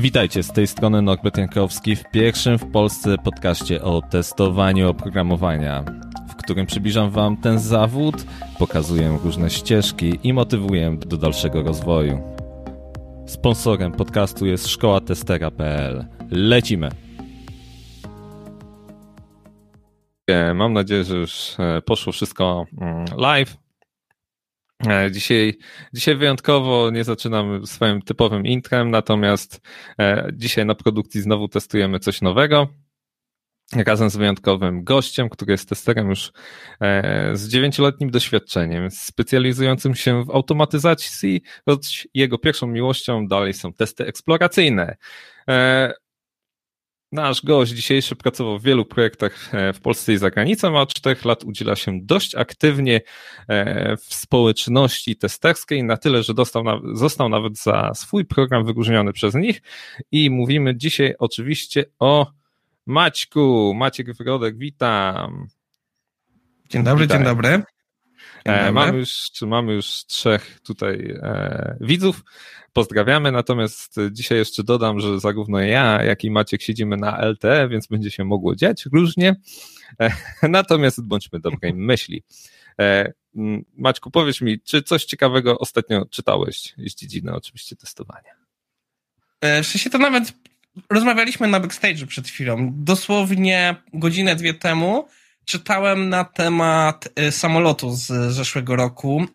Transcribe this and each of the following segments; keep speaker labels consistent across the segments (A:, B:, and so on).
A: Witajcie, z tej strony Norbert Jankowski w pierwszym w Polsce podcaście o testowaniu oprogramowania, w którym przybliżam Wam ten zawód, pokazuję różne ścieżki i motywuję do dalszego rozwoju. Sponsorem podcastu jest szkoła testera.pl. Lecimy! Mam nadzieję, że już e, poszło wszystko mm, live. E, dzisiaj, dzisiaj wyjątkowo nie zaczynam swoim typowym intrem, natomiast e, dzisiaj na produkcji znowu testujemy coś nowego. Razem z wyjątkowym gościem, który jest testerem już e, z dziewięcioletnim doświadczeniem, specjalizującym się w automatyzacji, choć jego pierwszą miłością dalej są testy eksploracyjne. Nasz gość dzisiejszy pracował w wielu projektach e, w Polsce i za granicą, a od czterech lat udziela się dość aktywnie e, w społeczności testerskiej, na tyle, że dostał, został nawet za swój program wyróżniony przez nich. I mówimy dzisiaj oczywiście o Maćku. Maciek Wrodek, witam.
B: Dzień dobry, Witaj. dzień dobry.
A: E, dobry. Mamy, już, mamy już trzech tutaj e, widzów. Pozdrawiamy, natomiast dzisiaj jeszcze dodam, że zarówno ja, jak i Maciek siedzimy na LTE, więc będzie się mogło dziać różnie. E, natomiast bądźmy dobrej myśli. E, Maćku, powiedz mi, czy coś ciekawego ostatnio czytałeś z dziedziny oczywiście testowania?
B: E, w sensie to nawet rozmawialiśmy na backstage przed chwilą. Dosłownie godzinę, dwie temu czytałem na temat samolotu z zeszłego roku,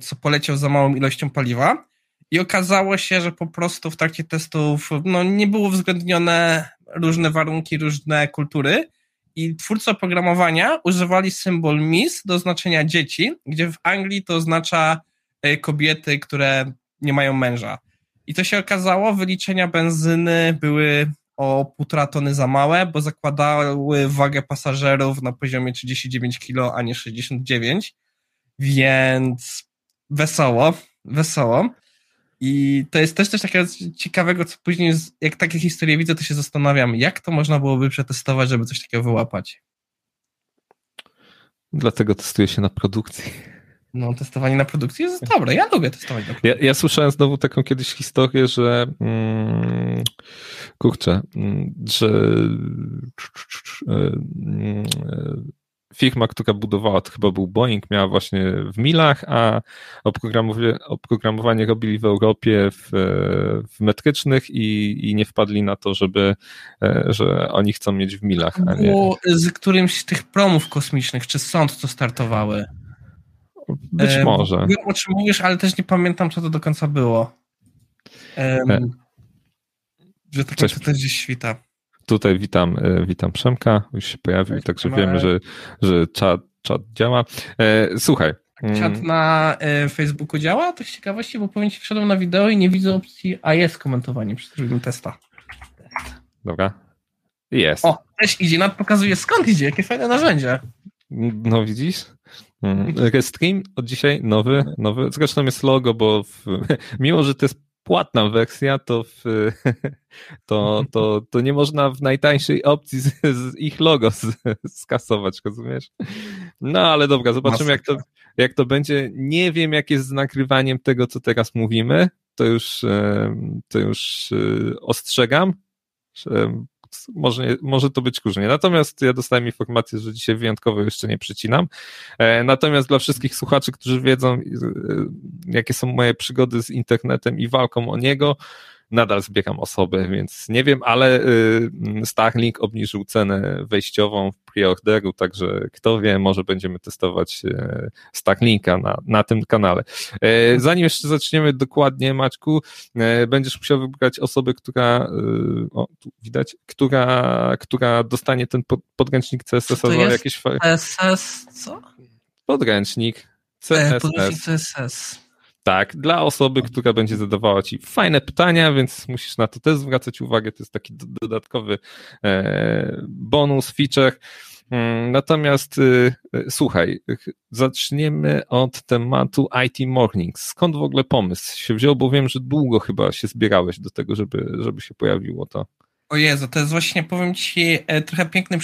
B: co poleciał za małą ilością paliwa. I okazało się, że po prostu w trakcie testów no, nie było uwzględnione różne warunki, różne kultury. I twórcy oprogramowania używali symbol MIS do oznaczenia dzieci, gdzie w Anglii to oznacza e, kobiety, które nie mają męża. I to się okazało, wyliczenia benzyny były o półtora tony za małe, bo zakładały wagę pasażerów na poziomie 39 kg, a nie 69, więc wesoło, wesoło. I to jest też coś takiego ciekawego, co później, jak takie historie widzę, to się zastanawiam, jak to można byłoby przetestować, żeby coś takiego wyłapać.
A: Dlatego testuję się na produkcji.
B: No, testowanie na produkcji jest dobre. Ja lubię testować na
A: produkcji. Ja, ja słyszałem znowu taką kiedyś historię, że mm, kurczę, mm, że mm, firma, która budowała, to chyba był Boeing, miała właśnie w milach, a oprogramowanie, oprogramowanie robili w Europie w, w metrycznych i, i nie wpadli na to, żeby, e, że oni chcą mieć w milach. A nie...
B: Było z którymś z tych promów kosmicznych, czy sąd, co startowały.
A: Być e, może.
B: Wiem, o czym mówisz, ale też nie pamiętam, co to do końca było. E, że to, to też gdzieś świta.
A: Tutaj witam, e, witam Przemka, już się pojawił, Cześć, także wiemy, że, że czat, czat działa. E, słuchaj.
B: Czat mm. na e, Facebooku działa? To z ciekawości, bo powiem ci, wszedłem na wideo i nie widzę opcji AS komentowanie przez zrobiłem testa.
A: Dobra. Jest.
B: O, też idzie, nad pokazuje skąd idzie, jakie fajne narzędzie.
A: No widzisz? Restream od dzisiaj nowy, nowy. Zresztą jest logo, bo w, mimo, że to jest płatna wersja, to, w, to, to, to nie można w najtańszej opcji z, z ich logo z, skasować, rozumiesz? No ale dobra, zobaczymy jak to, jak to będzie. Nie wiem, jak jest z nagrywaniem tego, co teraz mówimy. To już, to już e, ostrzegam może, może to być różnie. Natomiast ja dostałem informację, że dzisiaj wyjątkowo jeszcze nie przycinam. E, natomiast dla wszystkich słuchaczy, którzy wiedzą, e, jakie są moje przygody z internetem i walką o niego, nadal zbieram osoby, więc nie wiem, ale y, Starlink obniżył cenę wejściową w preorderu, także kto wie, może będziemy testować y, Starlinka na, na tym kanale. E, zanim jeszcze zaczniemy dokładnie, Maćku, e, będziesz musiał wybrać osobę, która, y, o, tu widać, która, która dostanie ten podręcznik CSS
B: za jakieś... CSS co?
A: Podręcznik CSS. E,
B: podręcznik CSS.
A: Tak, dla osoby, która będzie zadawała Ci fajne pytania, więc musisz na to też zwracać uwagę. To jest taki dodatkowy e, bonus, feature. Mm, natomiast y, y, słuchaj, zaczniemy od tematu IT Mornings. Skąd w ogóle pomysł się wziął? Bo wiem, że długo chyba się zbierałeś do tego, żeby, żeby się pojawiło to.
B: O Jezu, to jest właśnie, powiem Ci, e, trochę piękny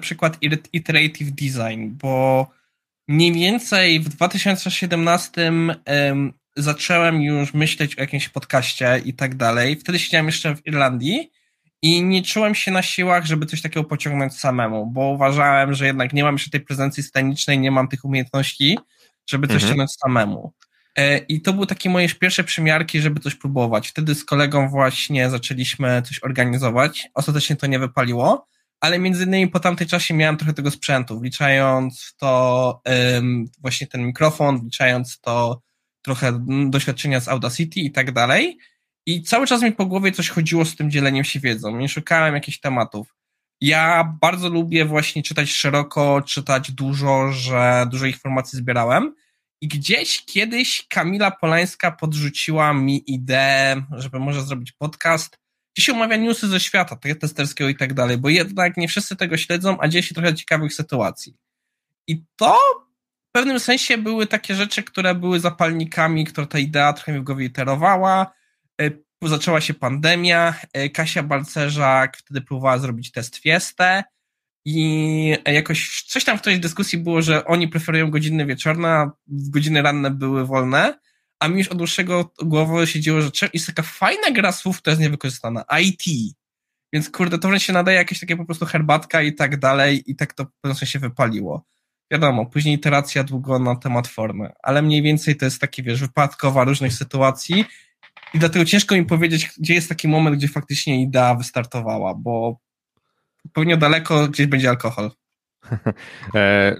B: przykład iterative design, bo mniej więcej w 2017 zacząłem już myśleć o jakimś podcaście i tak dalej. Wtedy siedziałem jeszcze w Irlandii i nie czułem się na siłach, żeby coś takiego pociągnąć samemu, bo uważałem, że jednak nie mam jeszcze tej prezencji scenicznej, nie mam tych umiejętności, żeby coś mhm. ciągnąć samemu. E, I to były takie moje pierwsze przymiarki, żeby coś próbować. Wtedy z kolegą właśnie zaczęliśmy coś organizować. Ostatecznie to nie wypaliło, ale między innymi po tamtej czasie miałem trochę tego sprzętu, wliczając w to um, właśnie ten mikrofon, wliczając w to trochę doświadczenia z Audacity i tak dalej. I cały czas mi po głowie coś chodziło z tym dzieleniem się wiedzą. Nie szukałem jakichś tematów. Ja bardzo lubię właśnie czytać szeroko, czytać dużo, że dużo informacji zbierałem. I gdzieś kiedyś Kamila Polańska podrzuciła mi ideę, żeby może zrobić podcast, gdzie się omawia newsy ze świata, testerskiego i tak dalej, bo jednak nie wszyscy tego śledzą, a dzieje się trochę ciekawych sytuacji. I to w pewnym sensie były takie rzeczy, które były zapalnikami, które ta idea trochę mi w głowie iterowała. E, zaczęła się pandemia, e, Kasia Balcerzak wtedy próbowała zrobić test Fiestę, i jakoś coś tam w tej dyskusji było, że oni preferują godziny wieczorne, a godziny ranne były wolne, a mi już od dłuższego głowy siedziło, że jest taka fajna gra słów, która jest niewykorzystana. IT. Więc kurde, to wręcz się nadaje jakieś takie po prostu herbatka i tak dalej i tak to w pewnym sensie wypaliło. Wiadomo, później iteracja długo na temat formy, ale mniej więcej to jest takie, wiesz, wypadkowa różnych sytuacji i dlatego ciężko mi powiedzieć, gdzie jest taki moment, gdzie faktycznie idea wystartowała, bo pewnie daleko gdzieś będzie alkohol.
A: E,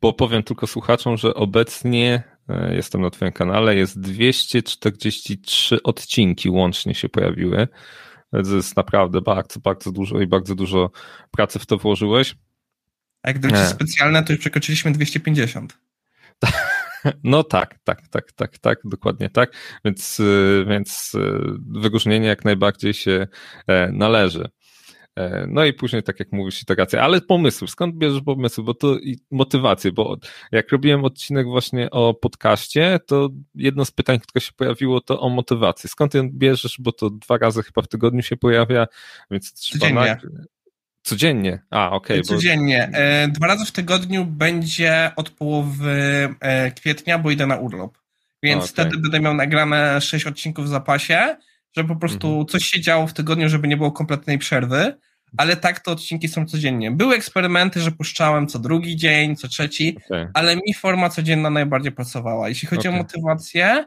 A: bo powiem tylko słuchaczom, że obecnie e, jestem na Twoim kanale, jest 243 odcinki łącznie się pojawiły. To jest naprawdę bardzo, bardzo dużo i bardzo dużo pracy w to włożyłeś.
B: A jak gdyby specjalne, to już przekroczyliśmy 250.
A: No tak, tak, tak, tak, tak, dokładnie tak. Więc, e, więc wyróżnienie jak najbardziej się należy. E, no i później, tak jak mówisz, iteracja, ale pomysły, skąd bierzesz pomysły, bo to i motywację, bo jak robiłem odcinek właśnie o podcaście, to jedno z pytań, które się pojawiło, to o motywację. Skąd ją bierzesz, bo to dwa razy chyba w tygodniu się pojawia, więc
B: Codziennie.
A: Codziennie? A, okej. Okay,
B: Codziennie. Bo... E, dwa razy w tygodniu będzie od połowy e, kwietnia, bo idę na urlop. Więc okay. wtedy będę miał nagrane sześć odcinków w zapasie że po prostu mhm. coś się działo w tygodniu, żeby nie było kompletnej przerwy, ale tak to odcinki są codziennie. Były eksperymenty, że puszczałem co drugi dzień, co trzeci, okay. ale mi forma codzienna najbardziej pracowała. Jeśli chodzi o motywację,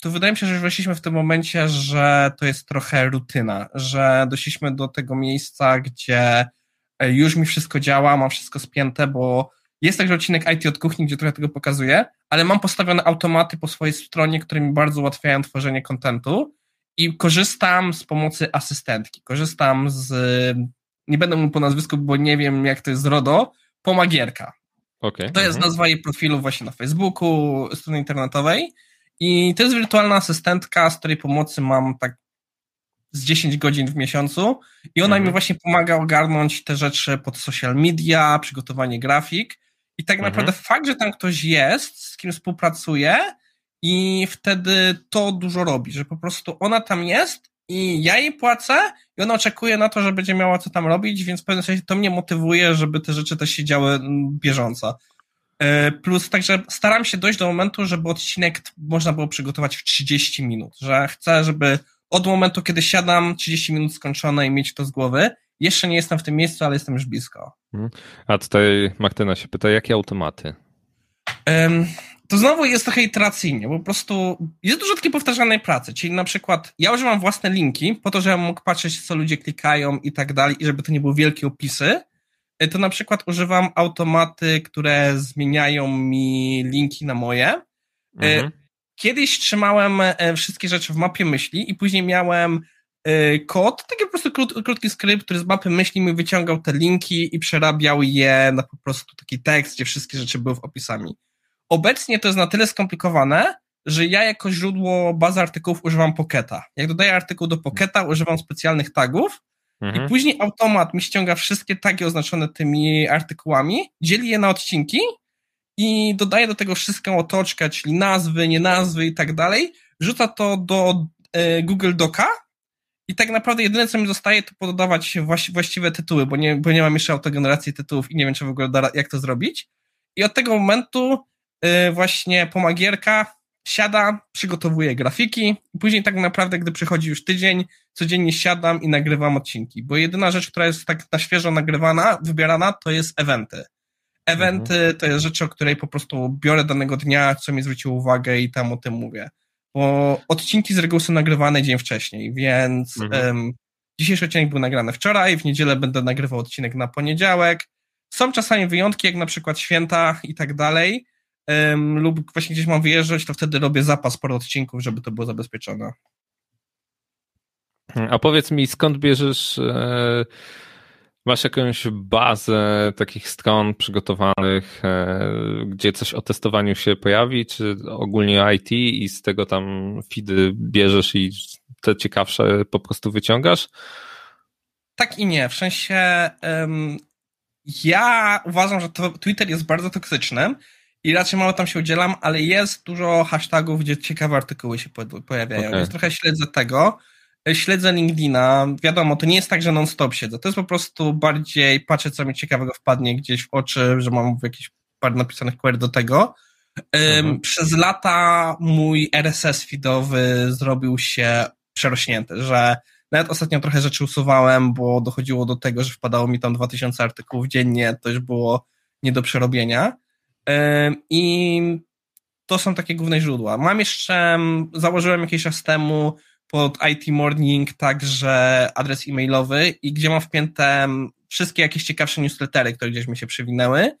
B: to wydaje mi się, że już weszliśmy w tym momencie, że to jest trochę rutyna, że doszliśmy do tego miejsca, gdzie e, już mi wszystko działa, mam wszystko spięte, bo jest także odcinek IT od kuchni, gdzie trochę tego pokazuję, ale mam postawione automaty po swojej stronie, które mi bardzo ułatwiają tworzenie kontentu i korzystam z pomocy asystentki. Korzystam z, nie będę mu po nazwisku, bo nie wiem jak to jest z RODO, pomagierka. Okay. To jest mhm. nazwa jej profilu właśnie na Facebooku, strony internetowej i to jest wirtualna asystentka, z której pomocy mam tak z 10 godzin w miesiącu i ona mhm. mi właśnie pomaga ogarnąć te rzeczy pod social media, przygotowanie grafik i tak mhm. naprawdę fakt, że tam ktoś jest, z kim współpracuje i wtedy to dużo robi, że po prostu ona tam jest i ja jej płacę i ona oczekuje na to, że będzie miała co tam robić, więc w pewnym sensie to mnie motywuje, żeby te rzeczy też się działy mm, bieżąco. E, plus także staram się dojść do momentu, żeby odcinek można było przygotować w 30 minut, że chcę, żeby od momentu, kiedy siadam, 30 minut skończone i mieć to z głowy. Jeszcze nie jestem w tym miejscu, ale jestem już blisko.
A: Mhm. A tutaj Martyna się pyta, jakie automaty?
B: Um, to znowu jest trochę iteracyjnie, bo po prostu jest dużo takiej powtarzanej pracy, czyli na przykład ja używam własne linki po to, żebym mógł patrzeć, co ludzie klikają i tak dalej, i żeby to nie były wielkie opisy, to na przykład używam automaty, które zmieniają mi linki na moje. E, mhm. Kiedyś trzymałem e, wszystkie rzeczy w mapie myśli i później miałem e, kod, taki po prostu krót, krótki skrypt, który z mapy myśli mi wyciągał te linki i przerabiał je na po prostu taki tekst, gdzie wszystkie rzeczy były w opisami. Obecnie to jest na tyle skomplikowane, że ja jako źródło bazy artykułów używam Pocketa. Jak dodaję artykuł do Pocketa, używam specjalnych tagów mhm. i później automat mi ściąga wszystkie tagi oznaczone tymi artykułami, dzieli je na odcinki i dodaje do tego wszystką otoczkę, czyli nazwy, nie nazwy i tak dalej, rzuca to do e, Google Doca i tak naprawdę jedyne, co mi zostaje, to podawać właściwe tytuły, bo nie, bo nie mam jeszcze autogeneracji tytułów i nie wiem, czy w ogóle da, jak to zrobić. I od tego momentu e, właśnie pomagierka siada, przygotowuję grafiki i później tak naprawdę, gdy przychodzi już tydzień, codziennie siadam i nagrywam odcinki, bo jedyna rzecz, która jest tak na świeżo nagrywana, wybierana, to jest eventy. Eventy mhm. to jest rzecz, o której po prostu biorę danego dnia, co mi zwróciło uwagę i tam o tym mówię. Bo odcinki z reguły są nagrywane dzień wcześniej, więc mhm. um, dzisiejszy odcinek był nagrany wczoraj, w niedzielę będę nagrywał odcinek na poniedziałek. Są czasami wyjątki, jak na przykład święta i tak dalej, um, lub właśnie gdzieś mam wyjeżdżać, to wtedy robię zapas sporo odcinków, żeby to było zabezpieczone.
A: A powiedz mi, skąd bierzesz e, Masz jakąś bazę takich stron przygotowanych, e, gdzie coś o testowaniu się pojawi, czy ogólnie IT i z tego tam feedy bierzesz i te ciekawsze po prostu wyciągasz?
B: Tak i nie. W sensie um, ja uważam, że to Twitter jest bardzo toksyczny i raczej mało tam się udzielam, ale jest dużo hashtagów, gdzie ciekawe artykuły się pojawiają, okay. więc trochę śledzę tego śledzę LinkedIna. Wiadomo, to nie jest tak, że non-stop siedzę. To jest po prostu bardziej patrzę, co mi ciekawego wpadnie gdzieś w oczy, że mam jakieś parę napisanych query do tego. Mhm. Przez lata mój RSS feedowy zrobił się przerośnięty, że nawet ostatnio trochę rzeczy usuwałem, bo dochodziło do tego, że wpadało mi tam 2000 artykułów dziennie, to już było nie do przerobienia. I to są takie główne źródła. Mam jeszcze, założyłem jakiś czas temu pod IT Morning także adres e-mailowy i gdzie mam wpięte wszystkie jakieś ciekawsze newslettery, które gdzieś mi się przywinęły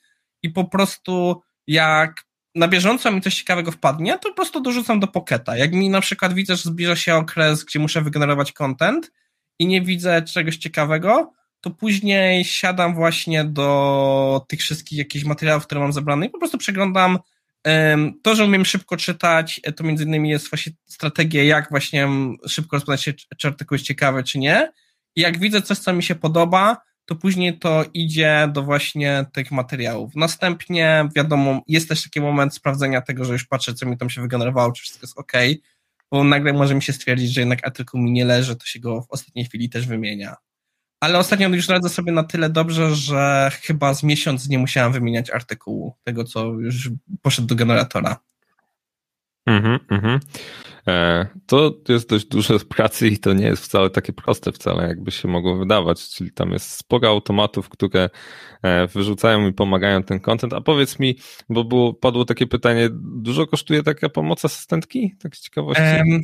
B: i po prostu jak na bieżąco mi coś ciekawego wpadnie, to po prostu dorzucam do Pocketa. Jak mi na przykład widzę, że zbliża się okres, gdzie muszę wygenerować content i nie widzę czegoś ciekawego, to później siadam właśnie do tych wszystkich jakichś materiałów, które mam zebrane i po prostu przeglądam to, że umiem szybko czytać, to między innymi jest właśnie strategia, jak właśnie szybko rozpoznać się, czy artykuł jest ciekawy, czy nie. I jak widzę coś, co mi się podoba, to później to idzie do właśnie tych materiałów. Następnie, wiadomo, jest też taki moment sprawdzenia tego, że już patrzę, co mi tam się wygenerowało, czy wszystko jest ok, bo nagle może mi się stwierdzić, że jednak artykuł mi nie leży, to się go w ostatniej chwili też wymienia. Ale ostatnio już radzę sobie na tyle dobrze, że chyba z miesiąc nie musiałem wymieniać artykułu, tego co już poszedł do generatora.
A: Mhm, mhm. E, to jest dość dużo pracy i to nie jest wcale takie proste wcale, jakby się mogło wydawać, czyli tam jest sporo automatów, które e, wyrzucają i pomagają ten content, a powiedz mi, bo było, padło takie pytanie, dużo kosztuje taka pomoc asystentki? Tak z ciekawości. Um,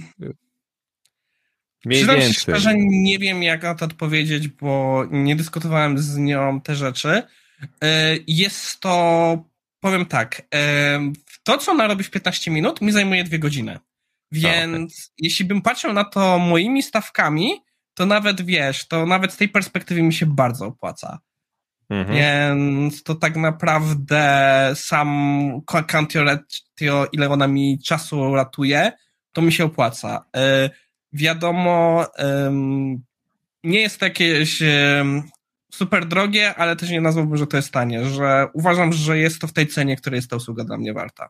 B: Mniej Przyznam więcej. się szczerze, nie wiem jak na to odpowiedzieć, bo nie dyskutowałem z nią te rzeczy. E, jest to, powiem tak, e, to co ona robi w 15 minut mi zajmuje dwie godziny. Więc okay. jeśli bym patrzył na to moimi stawkami, to nawet wiesz, to nawet z tej perspektywy mi się bardzo opłaca. Mhm. Więc to tak naprawdę sam Cantio, ile ona mi czasu ratuje, to mi się opłaca. Wiadomo, nie jest to jakieś super drogie, ale też nie nazwałbym, że to jest tanie, że uważam, że jest to w tej cenie, której jest ta usługa dla mnie warta.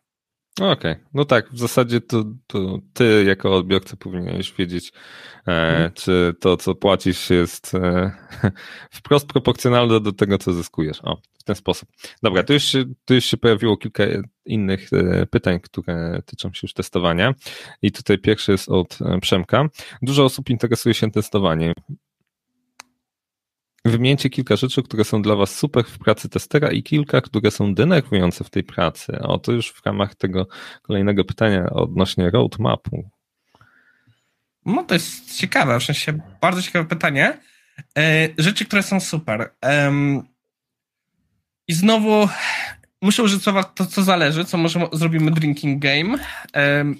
A: Okej, okay. no tak, w zasadzie to, to ty jako odbiorca powinieneś wiedzieć, e, hmm. czy to, co płacisz jest e, wprost proporcjonalne do tego, co zyskujesz. O, ten sposób. Dobra, tu już, się, tu już się pojawiło kilka innych e, pytań, które tyczą się już testowania i tutaj pierwszy jest od e, Przemka. Dużo osób interesuje się testowaniem. Wymieńcie kilka rzeczy, które są dla Was super w pracy testera i kilka, które są denerwujące w tej pracy. O, to już w ramach tego kolejnego pytania odnośnie roadmapu.
B: No to jest ciekawe, w sensie bardzo ciekawe pytanie. E, rzeczy, które są super. I znowu muszę użyć słowa to, co zależy, co może zrobimy drinking game.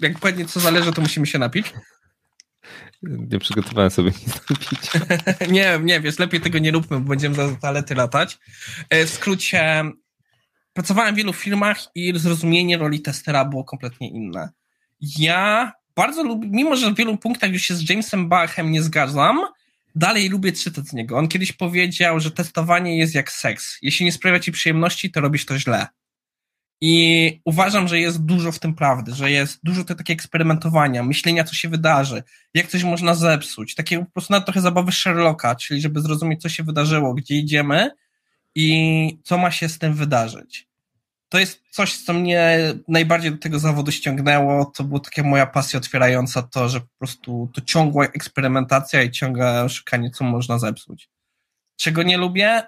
B: Jak powiedzieć, co zależy, to musimy się napić.
A: Nie przygotowałem sobie nic do picia.
B: nie, nie, wiesz, lepiej tego nie róbmy, bo będziemy za toalety latać. E, w skrócie, pracowałem w wielu firmach i zrozumienie roli testera było kompletnie inne. Ja bardzo lubię, mimo że w wielu punktach już się z Jamesem Bachem nie zgadzam, dalej lubię czytać z niego. On kiedyś powiedział, że testowanie jest jak seks. Jeśli nie sprawia ci przyjemności, to robisz to źle. I uważam, że jest dużo w tym prawdy, że jest dużo te takie eksperymentowania, myślenia, co się wydarzy, jak coś można zepsuć, takie po prostu nawet trochę zabawy Sherlocka, czyli żeby zrozumieć, co się wydarzyło, gdzie idziemy i co ma się z tym wydarzyć. To jest coś, co mnie najbardziej do tego zawodu ściągnęło. To była taka moja pasja otwierająca to, że po prostu to ciągła eksperymentacja i ciągłe szukanie, co można zepsuć. Czego nie lubię?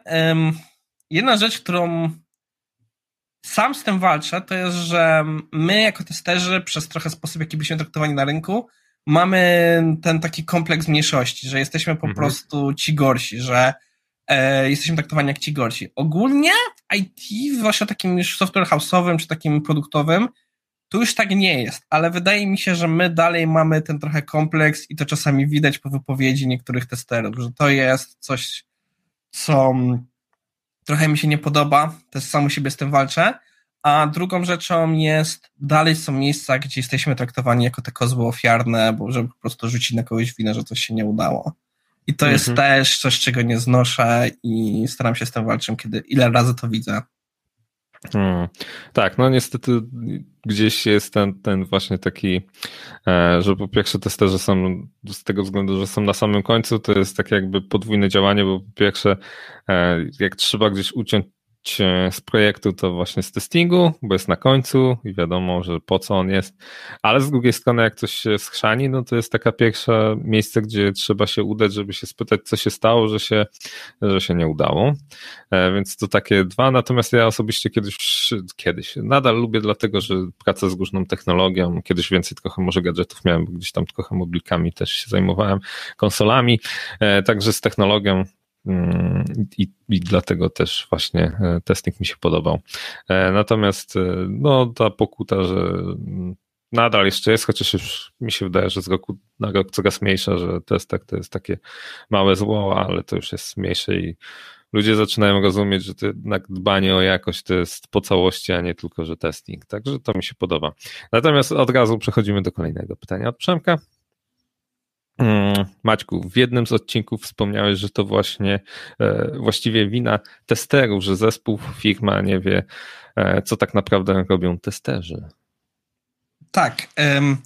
B: Jedna rzecz, którą sam z tym walczę, to jest, że my jako testerzy przez trochę sposób, jaki byliśmy traktowani na rynku, mamy ten taki kompleks mniejszości, że jesteśmy po mhm. prostu ci gorsi, że e, jesteśmy traktowani jak ci gorsi. Ogólnie w IT, zwłaszcza takim już software house'owym czy takim produktowym, to już tak nie jest, ale wydaje mi się, że my dalej mamy ten trochę kompleks i to czasami widać po wypowiedzi niektórych testerów, że to jest coś, co trochę mi się nie podoba, też sam u siebie z tym walczę, a drugą rzeczą jest, dalej są miejsca, gdzie jesteśmy traktowani jako te kozły ofiarne, bo żeby po prostu rzucić na kogoś winę, że coś się nie udało. I to mhm. jest też coś, czego nie znoszę i staram się z tym walczyć, kiedy ile razy to widzę.
A: Hmm. Tak, no niestety gdzieś jest ten, ten właśnie taki, e, że po pierwsze testerzy są z tego względu, że są na samym końcu, to jest takie jakby podwójne działanie, bo po pierwsze e, jak trzeba gdzieś uciąć z projektu to właśnie z testingu, bo jest na końcu i wiadomo, że po co on jest, ale z drugiej strony jak coś się schrzani, no to jest taka pierwsza miejsce, gdzie trzeba się udać, żeby się spytać, co się stało, że się, że się nie udało. E, więc to takie dwa, natomiast ja osobiście kiedyś, kiedyś, nadal lubię dlatego, że praca z różną technologią, kiedyś więcej trochę może gadżetów miałem, bo gdzieś tam trochę mobilkami też się zajmowałem, konsolami, e, także z technologią I, I dlatego też właśnie e, testing mi się podobał. E, natomiast e, no, ta pokuta, że nadal jeszcze jest, chociaż już mi się wydaje, że z roku na rok coraz mniejsza, że testek to jest takie małe zło, ale to już jest mniejsze i ludzie zaczynają rozumieć, że to jednak dbanie o jakość to jest po całości, a nie tylko, że testing. Także to mi się podoba. Natomiast od razu przechodzimy do kolejnego pytania od Przemka. Mm, Maćku, w jednym z odcinków wspomniałeś, że to właśnie e, właściwie wina testerów, że zespół, firma nie wie, e, co tak naprawdę robią testerzy.
B: Tak. Um,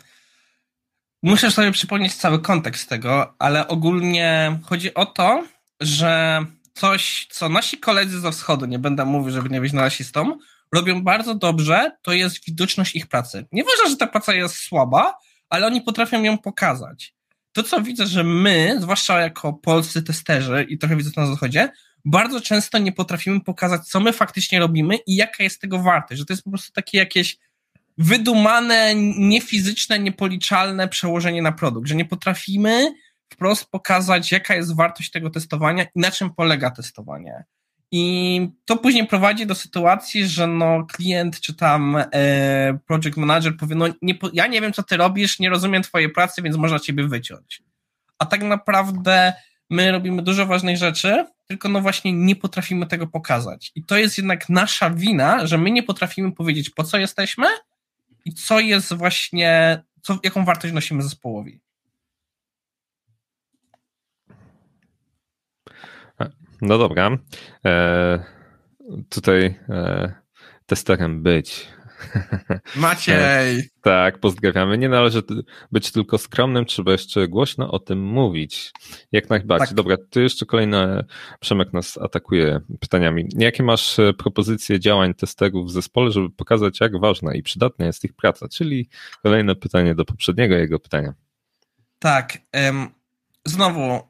B: muszę sobie przypomnieć cały kontekst tego, ale ogólnie chodzi o to, że coś, co nasi koledzy ze wschodu, nie będę mówił, żeby nie być rasistą, robią bardzo dobrze, to jest widoczność ich pracy. Nie że ta praca jest słaba, ale oni potrafią ją pokazać to, co widzę, że my, zwłaszcza jako polscy testerzy i trochę widzę to na zachodzie, bardzo często nie potrafimy pokazać, co my faktycznie robimy i jaka jest tego wartość, że to jest po prostu takie jakieś wydumane, niefizyczne, niepoliczalne przełożenie na produkt, że nie potrafimy wprost pokazać, jaka jest wartość tego testowania i na czym polega testowanie. I to później prowadzi do sytuacji, że no klient czy tam e, project manager powie, no nie, ja nie wiem, co ty robisz, nie rozumiem twojej pracy, więc można ciebie wyciąć. A tak naprawdę my robimy dużo ważnych rzeczy, tylko no właśnie nie potrafimy tego pokazać. I to jest jednak nasza wina, że my nie potrafimy powiedzieć, po co jesteśmy i co jest właśnie, co, jaką wartość nosimy zespołowi.
A: No dobra. E, tutaj e, testerem być.
B: Maciej! E,
A: tak, pozdrawiamy. Nie należy być tylko skromnym, trzeba jeszcze głośno o tym mówić. Jak najbardziej. Tak. Dobra, ty jeszcze kolejne, Przemek nas atakuje pytaniami. Jakie masz e, propozycje działań testerów w zespole, żeby pokazać, jak ważna i przydatna jest ich praca? Czyli kolejne pytanie do poprzedniego jego pytania.
B: Tak. Znowu,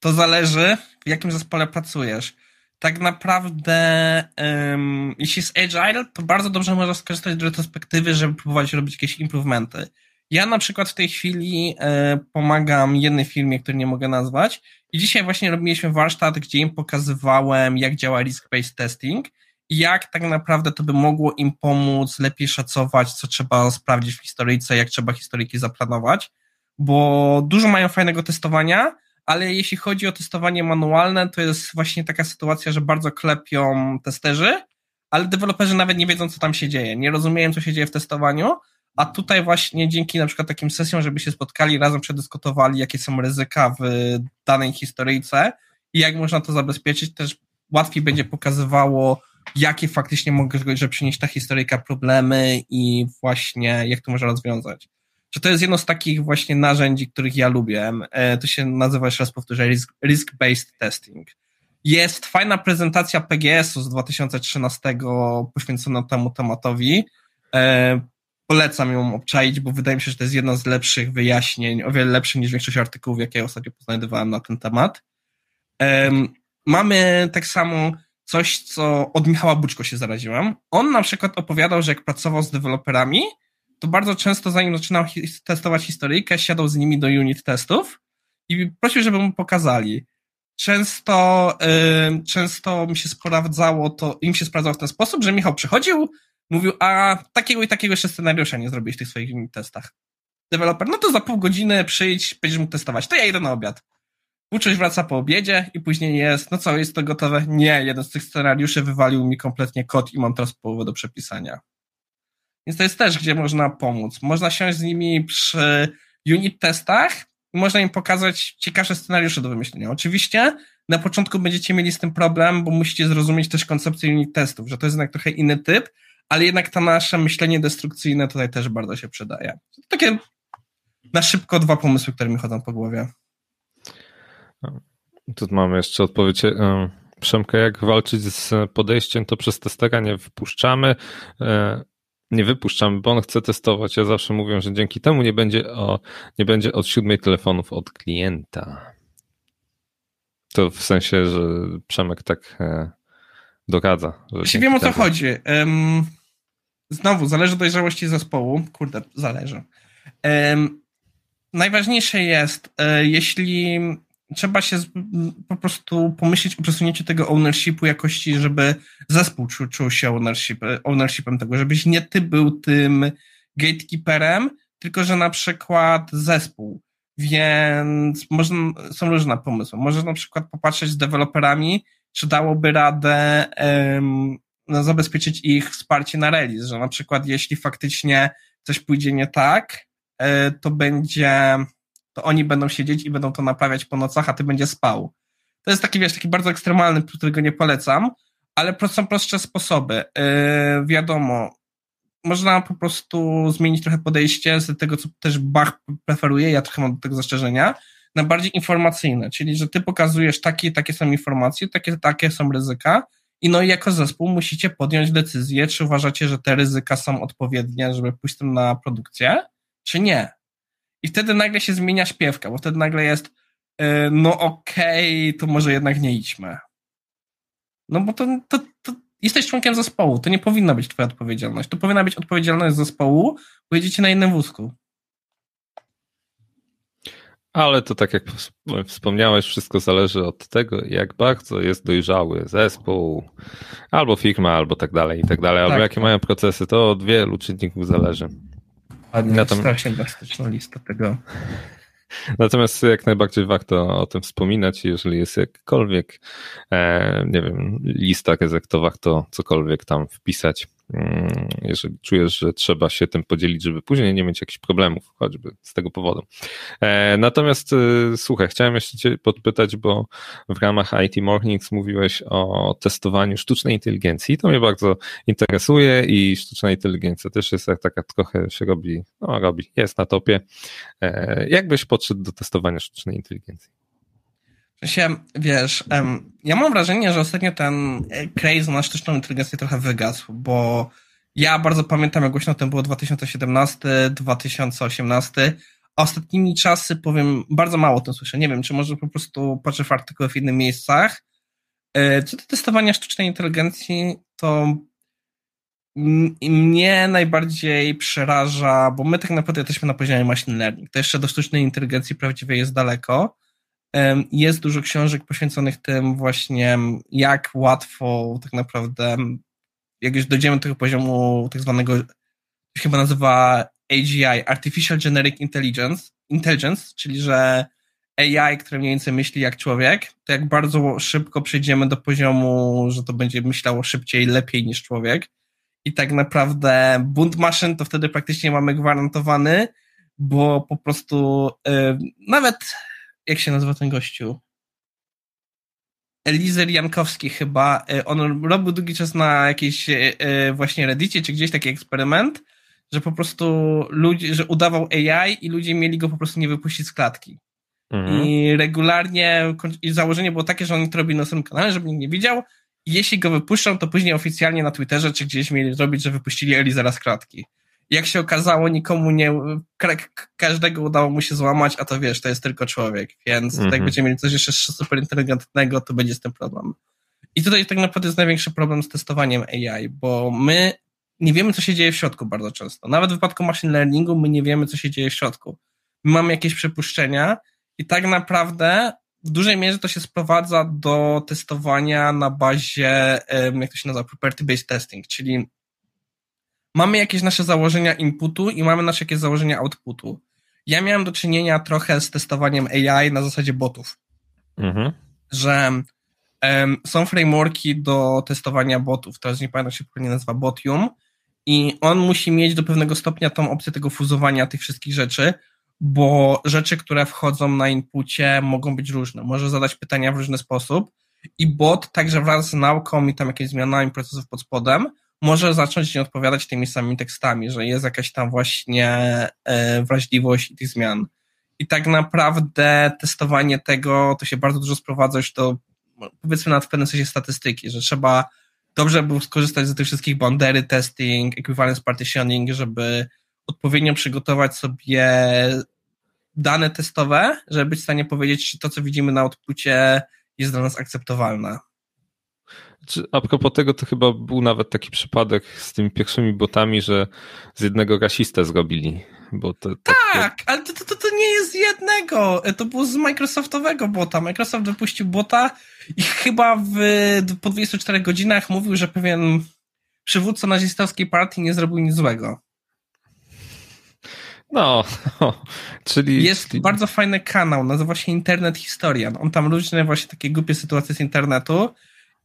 B: to zależy, w jakim zespole pracujesz. Tak naprawdę, um, jeśli jest agile, to bardzo dobrze można skorzystać z retrospektywy, żeby próbować robić jakieś improvementy. Ja na przykład w tej chwili e, pomagam jednej firmie, której nie mogę nazwać i dzisiaj właśnie robiliśmy warsztat, gdzie im pokazywałem, jak działa risk-based testing i jak tak naprawdę to by mogło im pomóc lepiej szacować, co trzeba sprawdzić w historyjce, jak trzeba historyjki zaplanować, bo dużo mają fajnego testowania, ale jeśli chodzi o testowanie manualne, to jest właśnie taka sytuacja, że bardzo klepią testerzy, ale deweloperzy nawet nie wiedzą, co tam się dzieje. Nie rozumieją, co się dzieje w testowaniu, a tutaj właśnie dzięki na przykład takim sesjom, żeby się spotkali, razem przedyskutowali, jakie są ryzyka w danej historyjce i jak można to zabezpieczyć, też łatwiej będzie pokazywało, jakie faktycznie może przynieść ta historyjka problemy i właśnie jak to można rozwiązać że to jest jedno z takich właśnie narzędzi, których ja lubię. E, to się nazywa, jeszcze raz powtórzę, risk-based testing. Jest fajna prezentacja PGS-u z 2013 poświęcona temu tematowi. E, polecam ją obczaić, bo wydaje mi się, że to jest jedno z lepszych wyjaśnień, o wiele lepsze niż większość artykułów, jakie ostatnio poznajdowałem na ten temat. E, mamy tak samo coś, co od Michała Buczko się zaraziłem. On na przykład opowiadał, że jak pracował z deweloperami, to bardzo często zanim zaczynał testować historyjkę, siadał z nimi do unit testów i prosił, żeby mu pokazali. Często, często mi się sprawdzało to, im się sprawdzało w ten sposób, że Michał przychodził, mówił, a takiego i takiego jeszcze scenariusza nie zrobiłeś w tych swoich unit testach. Deweloper, no to za pół godziny przyjdź, będziesz mógł testować. To ja idę na obiad. Uczuć wraca po obiedzie i później jest, no co, jest to gotowe? Nie, jeden z tych scenariuszy wywalił mi kompletnie kod i mam teraz połowę do przepisania. Więc to jest też, gdzie można pomóc. Można siąść z nimi przy unit testach i można im pokazać ciekawsze scenariusze do wymyślenia. Oczywiście na początku będziecie mieli z tym problem, bo musicie zrozumieć też koncepcję unit testów, że to jest jednak trochę inny typ, ale jednak to nasze myślenie destrukcyjne tutaj też bardzo się przydaje. Takie na szybko dwa pomysły, które mi chodzą po głowie.
A: Tu mamy jeszcze odpowiedź. E, Przemka, jak walczyć z podejściem, to przez testera nie wypuszczamy. E, nie wypuszczamy, bo on chce testować. Ja zawsze mówię, że dzięki temu nie będzie, o, nie będzie od siódmej telefonów od klienta. To w sensie, że Przemek tak e, doradza.
B: Jeśli wiem o co chodzi. Um, znowu, zależy od dojrzałości zespołu. Kurde, zależy. Um, najważniejsze jest, e, jeśli trzeba się po prostu pomyśleć o przesunięciu tego ownershipu jakości, żeby zespół czuł, czuł się ownership, ownershipem tego, żebyś nie ty był tym gatekeeperem, tylko że na przykład zespół. Więc można, są różne pomysły. Można na przykład popatrzeć z deweloperami, czy dałoby radę um, zabezpieczyć ich wsparcie na release, że na przykład jeśli faktycznie coś pójdzie nie tak, e, to będzie to oni będą siedzieć i będą to naprawiać po nocach, a ty będziesz spał. To jest taki, wiesz, taki bardzo ekstremalny, którego nie polecam, ale są prostsze sposoby. Yy, wiadomo, można po prostu zmienić trochę podejście z tego, co też Bach preferuje, ja trochę mam do tego zastrzeżenia, na bardziej informacyjne, czyli że ty pokazujesz takie takie są informacje, takie, takie są ryzyka i no i jako zespół musicie podjąć decyzję, czy uważacie, że te ryzyka są odpowiednie, żeby pójść tym na produkcję, czy nie. I wtedy nagle się zmienia śpiewka, bo wtedy nagle jest yy, no okej, okay, to może jednak nie idźmy. No bo to, to, to jesteś członkiem zespołu, to nie powinna być twoja odpowiedzialność. To powinna być odpowiedzialność zespołu, bo jedziecie na innym wózku.
A: Ale to tak jak wspomniałeś, wszystko zależy od tego, jak bardzo jest dojrzały zespół, albo firma, albo tak dalej, i tak dalej, albo tak, jakie mają procesy. To od wielu czynników zależy.
B: Ładnie, Natomiast... strasznie elastyczna lista tego.
A: Natomiast jak najbardziej warto o tym wspominać, jeżeli jest jakkolwiek, e, nie wiem, lista ryzyk, to warto cokolwiek tam wpisać jeżeli czujesz, że trzeba się tym podzielić, żeby później nie mieć jakichś problemów, choćby z tego powodu. E, natomiast e, słuchaj, chciałem jeszcze Cię podpytać, bo w ramach IT Mornings mówiłeś o testowaniu sztucznej inteligencji. To mnie bardzo interesuje i sztuczna inteligencja też jest taka trochę się robi, no robi, jest na topie. E, jak byś podszedł do testowania sztucznej inteligencji?
B: Się, wiesz, um, ja mam wrażenie, że ostatnio ten craze na sztuczną inteligencję trochę wygasł, bo ja bardzo pamiętam, jak głośno tym było 2017, 2018, a ostatnimi czasy, powiem, bardzo mało o tym słyszę. Nie wiem, czy może po prostu patrzę w artykuły w innych miejscach. E, co do testowania sztucznej inteligencji, to mnie najbardziej przeraża, bo my tak naprawdę jesteśmy na poziomie machine learning. To jeszcze do sztucznej inteligencji prawdziwej jest daleko. Jest dużo książek poświęconych tym właśnie, jak łatwo tak naprawdę, jak już dojdziemy do tego poziomu tak zwanego, chyba nazywa AGI, Artificial Generic Intelligence, Intelligence, czyli że AI, które mniej więcej myśli jak człowiek, to jak bardzo szybko przejdziemy do poziomu, że to będzie myślało szybciej, lepiej niż człowiek. I tak naprawdę bunt maszyn to wtedy praktycznie mamy gwarantowany, bo po prostu yy, nawet jak się nazywa ten gościu? Elizer Jankowski chyba, e, on robił długi czas na jakiejś e, e, właśnie Reddicie, czy gdzieś taki eksperyment, że po prostu ludzie, że udawał AI i ludzie mieli go po prostu nie wypuścić z klatki. Mhm. I regularnie, i założenie było takie, że oni to robili na swoim kanale, żeby nikt nie widział. I jeśli go wypuszczą, to później oficjalnie na Twitterze czy gdzieś mieli zrobić, że wypuścili Elizera z kratki. Jak się okazało, nikomu nie, każdego udało mu się złamać, a to wiesz, to jest tylko człowiek, więc -hmm. jak będziemy mieli coś jeszcze super inteligentnego, to będzie z tym problem. I tutaj tak naprawdę jest największy problem z testowaniem AI, bo my nie wiemy, co się dzieje w środku bardzo często. Nawet w wypadku machine learningu my nie wiemy, co się dzieje w środku. My mamy jakieś przypuszczenia i tak naprawdę w dużej mierze to się sprowadza do testowania na bazie, jak to się nazywa, property-based testing, czyli mamy jakieś nasze założenia inputu i mamy nasze jakieś założenia outputu. Ja miałem do czynienia trochę z testowaniem AI na zasadzie botów. Mhm. Że um, są frameworki do testowania botów. Teraz nie pamiętam, się pewnie nazywa Botium. I on musi mieć do pewnego stopnia tą opcję tego fuzowania tych wszystkich rzeczy, bo rzeczy, które wchodzą na inpucie mogą być różne. Może zadać pytania w różny sposób i bot także wraz z nauką i tam jakimiś zmianami procesów pod spodem może zacząć nie odpowiadać tymi samymi tekstami, że jest jakaś tam właśnie e, wrażliwość tych zmian. I tak naprawdę testowanie tego to się bardzo dużo sprowadza już do powiedzmy nawet w pewnym sensie statystyki, że trzeba dobrze było skorzystać z tych wszystkich boundary testing, equivalence partitioning, żeby odpowiednio przygotować sobie dane testowe, żeby być w stanie powiedzieć, czy to, co widzimy na outpucie jest dla nas akceptowalne.
A: A propos tego, to chyba był nawet taki przypadek z tymi pierwszymi botami, że z jednego rasistę zrobili. Bo to,
B: to, tak, ale to, to, to nie jest z jednego. To było z Microsoftowego bota. Microsoft wypuścił bota i chyba w, po 24 godzinach mówił, że pewien przywódca nazistowskiej partii nie zrobił nic złego.
A: No, no, czyli.
B: Jest bardzo fajny kanał, nazywa się Internet Historian. On tam różne właśnie takie głupie sytuacje z internetu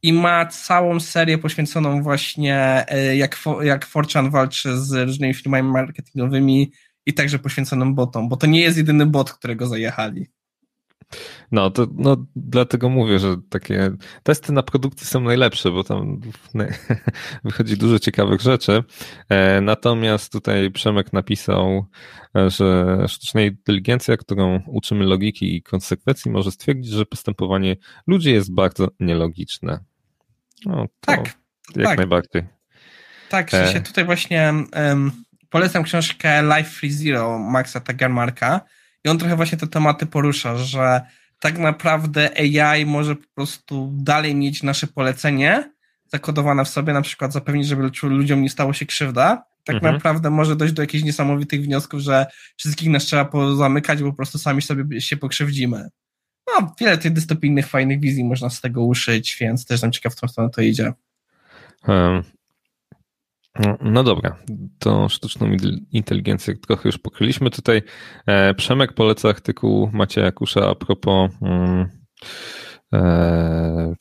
B: i ma całą serię poświęconą właśnie e, jak, jak Forchan walczy z różnymi firmami marketingowymi i także poświęconą botom, bo to nie jest jedyny bot, którego zajechali.
A: No, to no, dlatego mówię, że takie testy na produkcji są najlepsze, bo tam wychodzi dużo ciekawych rzeczy. E, natomiast tutaj Przemek napisał, e, że sztuczna inteligencja, którą uczymy logiki i konsekwencji, może stwierdzić, że postępowanie ludzi jest bardzo nielogiczne. No, tak. Jak tak. najbardziej.
B: Tak, w sensie e. tutaj właśnie um, polecam książkę Life Free Zero Maxa Tagermarka i on trochę właśnie te tematy porusza, że tak naprawdę AI może po prostu dalej mieć nasze polecenie zakodowane w sobie, na przykład zapewnić, żeby ludziom nie stało się krzywda. Tak mhm. naprawdę może dojść do jakichś niesamowitych wniosków, że wszystkich nas trzeba pozamykać, bo po prostu sami sobie się pokrzywdzimy. No, wiele tych dystopijnych, fajnych wizji można z tego uszyć, więc też jestem ciekaw, w którą stronę to idzie. Um,
A: no dobra, to sztuczną inteligencję trochę już pokryliśmy. Tutaj e, Przemek poleca artykuł Macieja Kusza a propos um, e,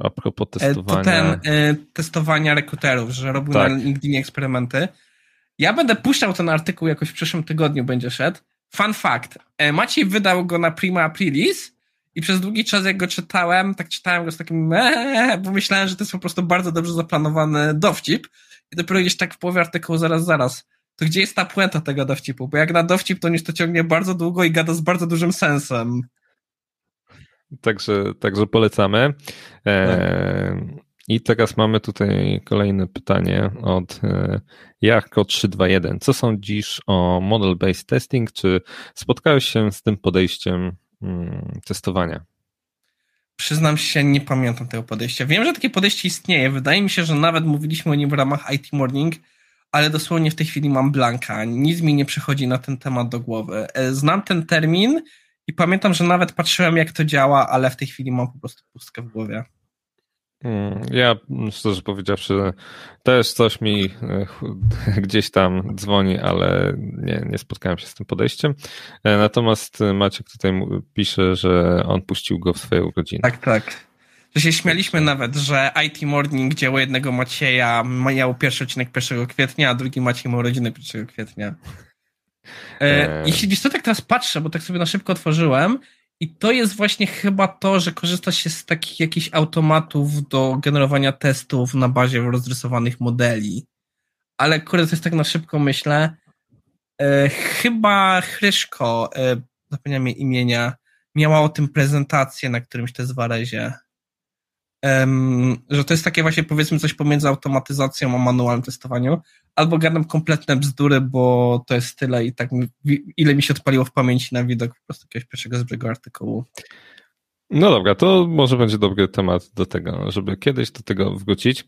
A: a propos testowania.
B: To ten e, testowania rekruterów, że robił tak. na LinkedInie eksperymenty. Ja będę puszczał ten artykuł jakoś w przyszłym tygodniu będzie szedł. Fun fact. E, Maciej wydał go na Prima Aprilis i przez długi czas jak go czytałem, tak czytałem go z takim eee, bo myślałem, że to jest po prostu bardzo dobrze zaplanowany dowcip i dopiero gdzieś tak w połowie artykułu zaraz, zaraz. To gdzie jest ta puenta tego dowcipu? Bo jak na dowcip to niż to ciągnie bardzo długo i gada z bardzo dużym sensem.
A: Także, także polecamy. E, I teraz mamy tutaj kolejne pytanie od e, Jarko321. Co sądzisz o model-based testing? Czy spotkałeś się z tym podejściem Hmm, testowania?
B: Przyznam się, nie pamiętam tego podejścia. Wiem, że takie podejście istnieje. Wydaje mi się, że nawet mówiliśmy o nim w ramach IT Morning, ale dosłownie w tej chwili mam blanka. Nic mi nie przychodzi na ten temat do głowy. E, znam ten termin i pamiętam, że nawet patrzyłem, jak to działa, ale w tej chwili mam po prostu pustkę w głowie.
A: Mm, ja szczerze powiedziawszy, też coś mi e, gdzieś tam dzwoni, ale nie, nie spotkałem się z tym podejściem. E, natomiast Maciek tutaj pisze, że on puścił go w swoje urodziny.
B: Tak, tak. Że się śmialiśmy nawet, że IT Morning dzieło jednego Macieja miał pierwszy odcinek 1 kwietnia, a drugi Maciej ma urodziny 1 kwietnia. E, jeśli co tak teraz patrzę, bo tak sobie na szybko otworzyłem, i to jest właśnie chyba to, że korzysta się z takich jakichś automatów do generowania testów na bazie rozrysowanych modeli. Ale kurde, to jest tak na szybko myślę. E, chyba Chryszko e, zapomniałem jej imienia, miała o tym prezentację na którymś też warezie. Um, że to jest takie właśnie powiedzmy coś pomiędzy automatyzacją a manualnym testowaniu, albo gadam kompletne bzdury, bo to jest tyle i tak ile mi się odpaliło w pamięci na widok po prostu jakiegoś pierwszego z brzegu artykułu.
A: No dobra, to może będzie dobry temat do tego, żeby kiedyś do tego wrócić.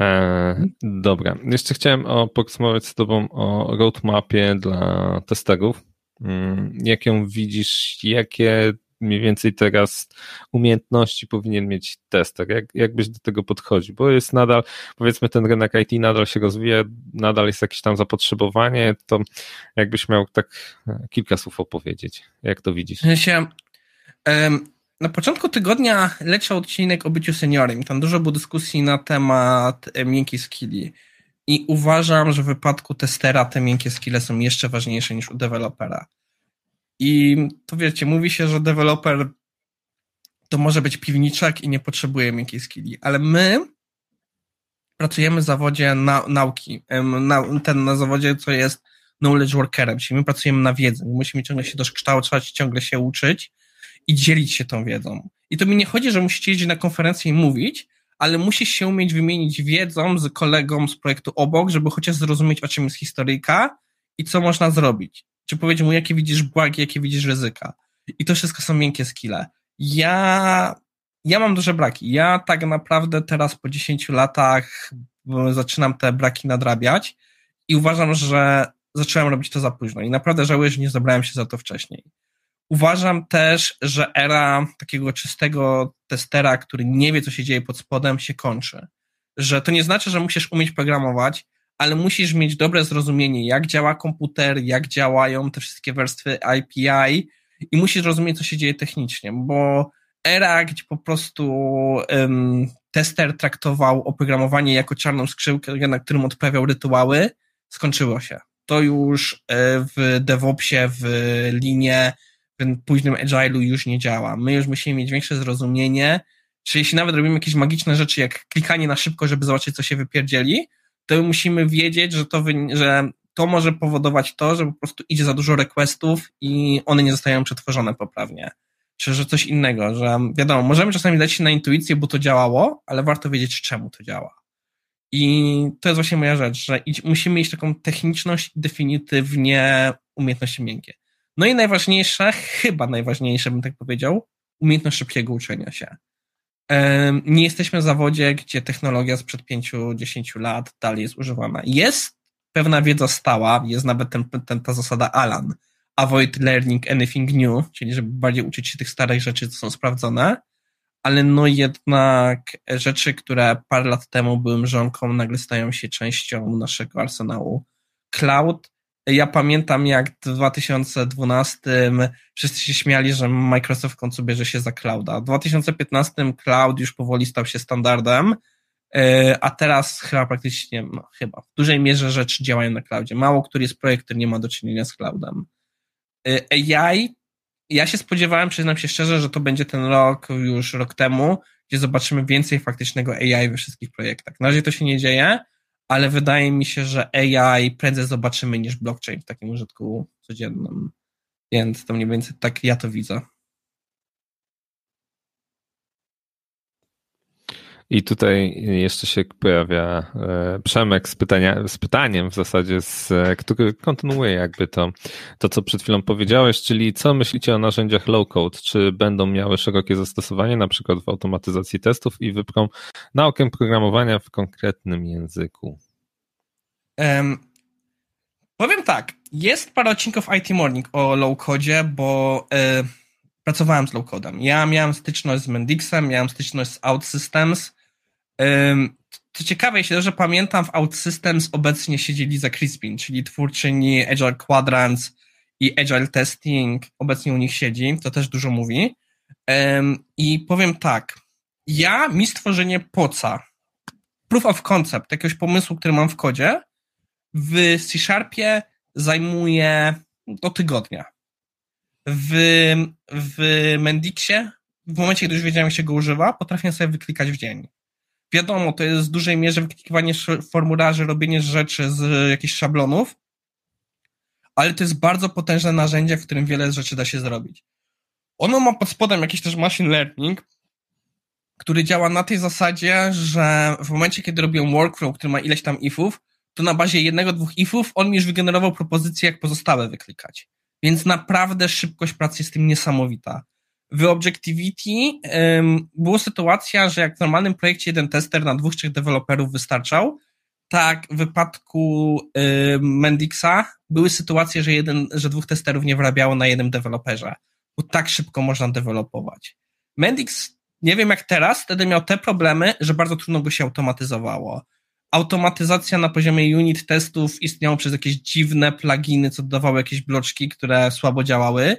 A: E, dobra, jeszcze chciałem o, porozmawiać z Tobą o roadmapie dla testerów. Mm, jak ją widzisz, jakie mniej więcej teraz umiejętności powinien mieć tester? Jak, jak byś do tego podchodził? Bo jest nadal, powiedzmy, ten rynek IT nadal się rozwija, nadal jest jakieś tam zapotrzebowanie, to jakbyś miał tak kilka słów opowiedzieć. Jak to widzisz?
B: Się, na początku tygodnia leciał odcinek o byciu seniorem. Tam dużo było dyskusji na temat e, miękkiej skilli. I uważam, że w wypadku testera te miękkie skille są jeszcze ważniejsze niż u dewelopera. I to wiecie, mówi się, że deweloper to może być piwniczek i nie potrzebuje miękkiej skilli, ale my pracujemy w zawodzie na, nauki, na, ten na zawodzie, co jest knowledge workerem, czyli my pracujemy na wiedzy, my musimy ciągle się dokształcać, ciągle się uczyć i dzielić się tą wiedzą. I to mi nie chodzi, że musicie jeździć na konferencję i mówić, ale musisz się umieć wymienić wiedzą z kolegą z projektu obok, żeby chociaż zrozumieć, o czym jest historyjka i co można zrobić czy powiedzieć mu, jakie widzisz błagi, jakie widzisz ryzyka. I to wszystko są miękkie skille. Ja, ja mam duże braki. Ja tak naprawdę teraz po 10 latach zaczynam te braki nadrabiać i uważam, że zacząłem robić to za późno i naprawdę żałuję, że nie zabrałem się za to wcześniej. Uważam też, że era takiego czystego testera, który nie wie, co się dzieje pod spodem, się kończy. Że to nie znaczy, że musisz umieć programować, ale musisz mieć dobre zrozumienie, jak działa komputer, jak działają te wszystkie warstwy API i musisz rozumieć, co się dzieje technicznie, bo era, gdzie po prostu um, tester traktował oprogramowanie jako czarną skrzyłkę, na którym odprawiał rytuały, skończyło się. To już e, w DevOpsie, w linie, w późnym agile'u już nie działa. My już musimy mieć większe zrozumienie, czy jeśli nawet robimy jakieś magiczne rzeczy, jak klikanie na szybko, żeby zobaczyć, co się wypierdzieli, to musimy wiedzieć, że to, że to może powodować to, że po prostu idzie za dużo requestów i one nie zostają przetworzone poprawnie. Czy że coś innego, że wiadomo, możemy czasami dać się na intuicję, bo to działało, ale warto wiedzieć, czemu to działa. I to jest właśnie moja rzecz, że musimy mieć taką techniczność i definitywnie umiejętności miękkie. No i najważniejsze, chyba najważniejsze bym tak powiedział, umiejętność szybkiego uczenia się nie jesteśmy w zawodzie, gdzie technologia sprzed 5-10 lat dalej jest używana. Jest pewna wiedza stała, jest nawet ten, ten, ta zasada Alan, avoid learning anything new, czyli żeby bardziej uczyć się tych starych rzeczy, co są sprawdzone, ale no jednak rzeczy, które parę lat temu były mrzonką, nagle stają się częścią naszego arsenału. Cloud ja pamiętam, jak w 2012 wszyscy się śmiali, że Microsoft w końcu bierze się za clouda. W 2015 cloud już powoli stał się standardem, e, a teraz chyba praktycznie, no chyba, w dużej mierze rzeczy działają na cloudzie. Mało który jest projekt, który nie ma do czynienia z cloudem. E, AI, ja się spodziewałem, przyznam się szczerze, że to będzie ten rok, już rok temu, gdzie zobaczymy więcej faktycznego AI we wszystkich projektach. Na razie to się nie dzieje, ale wydaje mi się, że AI prędzej zobaczymy niż blockchain w takim użytku codziennym. Więc to mniej więcej tak ja to widzę.
A: I tutaj jeszcze się pojawia e, Przemek z, pytania, z pytaniem w zasadzie, z, który kontynuuje jakby to, to, co przed chwilą powiedziałeś, czyli co myślicie o narzędziach low-code? Czy będą miały szerokie zastosowanie, na przykład w automatyzacji testów i wyprą naukę programowania w konkretnym języku? Um,
B: powiem tak, jest parę odcinków IT Morning o low-codzie, bo y, pracowałem z low-codem. Ja miałem styczność z Mendixem, miałem styczność z OutSystems, co ciekawe, jeśli dobrze pamiętam, w OutSystems obecnie siedzieli za Crispin, czyli twórczyni Agile Quadrants i Agile Testing, obecnie u nich siedzi, to też dużo mówi. I powiem tak, ja mi stworzenie poca, proof of concept, jakiegoś pomysłu, który mam w kodzie, w C-Sharpie zajmuje do tygodnia. W, w Mendixie, w momencie, gdy już wiedziałem, jak się go używa, potrafię sobie wyklikać w dzień. Wiadomo, to jest w dużej mierze wyklikiwanie formularzy, robienie rzeczy z jakichś szablonów, ale to jest bardzo potężne narzędzie, w którym wiele rzeczy da się zrobić. Ono ma pod spodem jakiś też machine learning, który działa na tej zasadzie, że w momencie, kiedy robię workflow, który ma ileś tam ifów, to na bazie jednego, dwóch ifów on już wygenerował propozycję, jak pozostałe wyklikać. Więc naprawdę szybkość pracy jest tym niesamowita. W Objectivity um, była sytuacja, że jak w normalnym projekcie jeden tester na dwóch, trzech deweloperów wystarczał, tak w wypadku um, Mendixa były sytuacje, że, jeden, że dwóch testerów nie wyrabiało na jednym deweloperze, bo tak szybko można dewelopować. Mendix, nie wiem jak teraz, wtedy miał te problemy, że bardzo trudno go się automatyzowało automatyzacja na poziomie unit testów istniała przez jakieś dziwne pluginy, co dodawały jakieś bloczki, które słabo działały.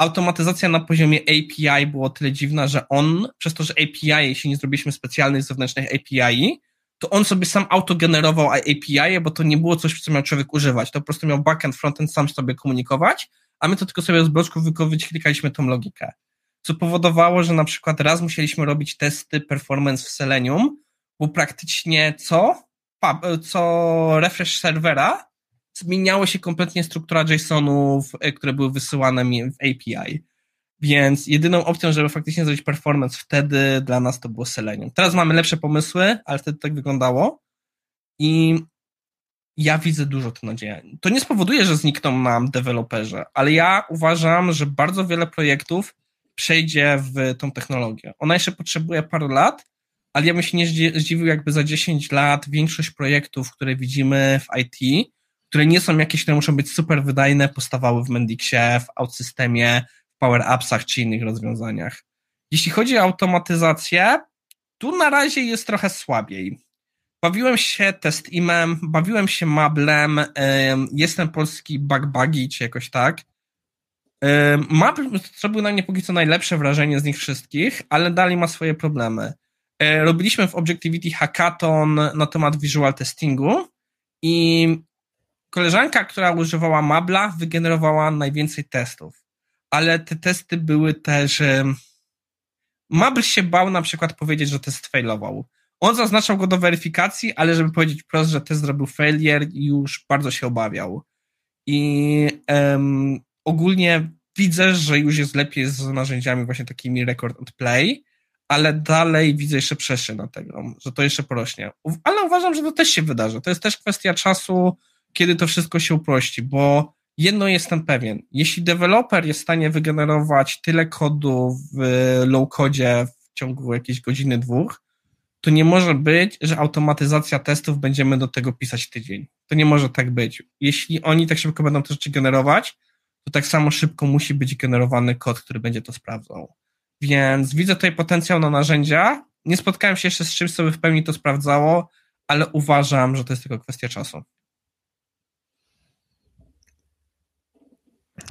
B: Automatyzacja na poziomie API było tyle dziwna, że on, przez to, że API, jeśli nie zrobiliśmy specjalnych zewnętrznych API, to on sobie sam autogenerował API, bo to nie było coś, co miał człowiek używać. To po prostu miał backend, frontend sam sobie komunikować, a my to tylko sobie z bloczków wyklikaliśmy tą logikę. Co powodowało, że na przykład raz musieliśmy robić testy performance w Selenium, bo praktycznie co, co refresh serwera zmieniało się kompletnie struktura JSONów, e, które były wysyłane w API. Więc jedyną opcją, żeby faktycznie zrobić performance wtedy dla nas to było Selenium. Teraz mamy lepsze pomysły, ale wtedy tak wyglądało i ja widzę dużo to nadzieję. To nie spowoduje, że znikną nam deweloperzy, ale ja uważam, że bardzo wiele projektów przejdzie w tą technologię. Ona jeszcze potrzebuje paru lat, ale ja bym się nie zdziwił, jakby za 10 lat większość projektów, które widzimy w IT, które nie są jakieś, które muszą być super wydajne, postawały w Mendixie, w OutSystemie, w Power Appsach czy innych rozwiązaniach. Jeśli chodzi o automatyzację, tu na razie jest trochę słabiej. Bawiłem się testimem, bawiłem się Mablem, jestem polski bug czy jakoś tak. Mabl zrobił na mnie póki co najlepsze wrażenie z nich wszystkich, ale dalej ma swoje problemy. E, robiliśmy w Objectivity hackathon na temat visual testingu i koleżanka, która używała Mabla, wygenerowała najwięcej testów. Ale te testy były też. Mabl się bał na przykład powiedzieć, że test failował. On zaznaczał go do weryfikacji, ale żeby powiedzieć wprost, że test zrobił failure, już bardzo się obawiał. I um, ogólnie widzę, że już jest lepiej z narzędziami właśnie takimi record and play ale dalej widzę jeszcze przestrzeń na tego, że to jeszcze porośnie. Ale uważam, że to też się wydarzy. To jest też kwestia czasu, kiedy to wszystko się uprości, bo jedno jestem pewien. Jeśli deweloper jest w stanie wygenerować tyle kodu w low-codzie w ciągu jakiejś godziny, dwóch, to nie może być, że automatyzacja testów będziemy do tego pisać tydzień. To nie może tak być. Jeśli oni tak szybko będą te rzeczy generować, to tak samo szybko musi być generowany kod, który będzie to sprawdzał. Więc widzę tutaj potencjał na narzędzia. Nie spotkałem się jeszcze z czymś, co by w pełni to sprawdzało, ale uważam, że to jest tylko kwestia czasu.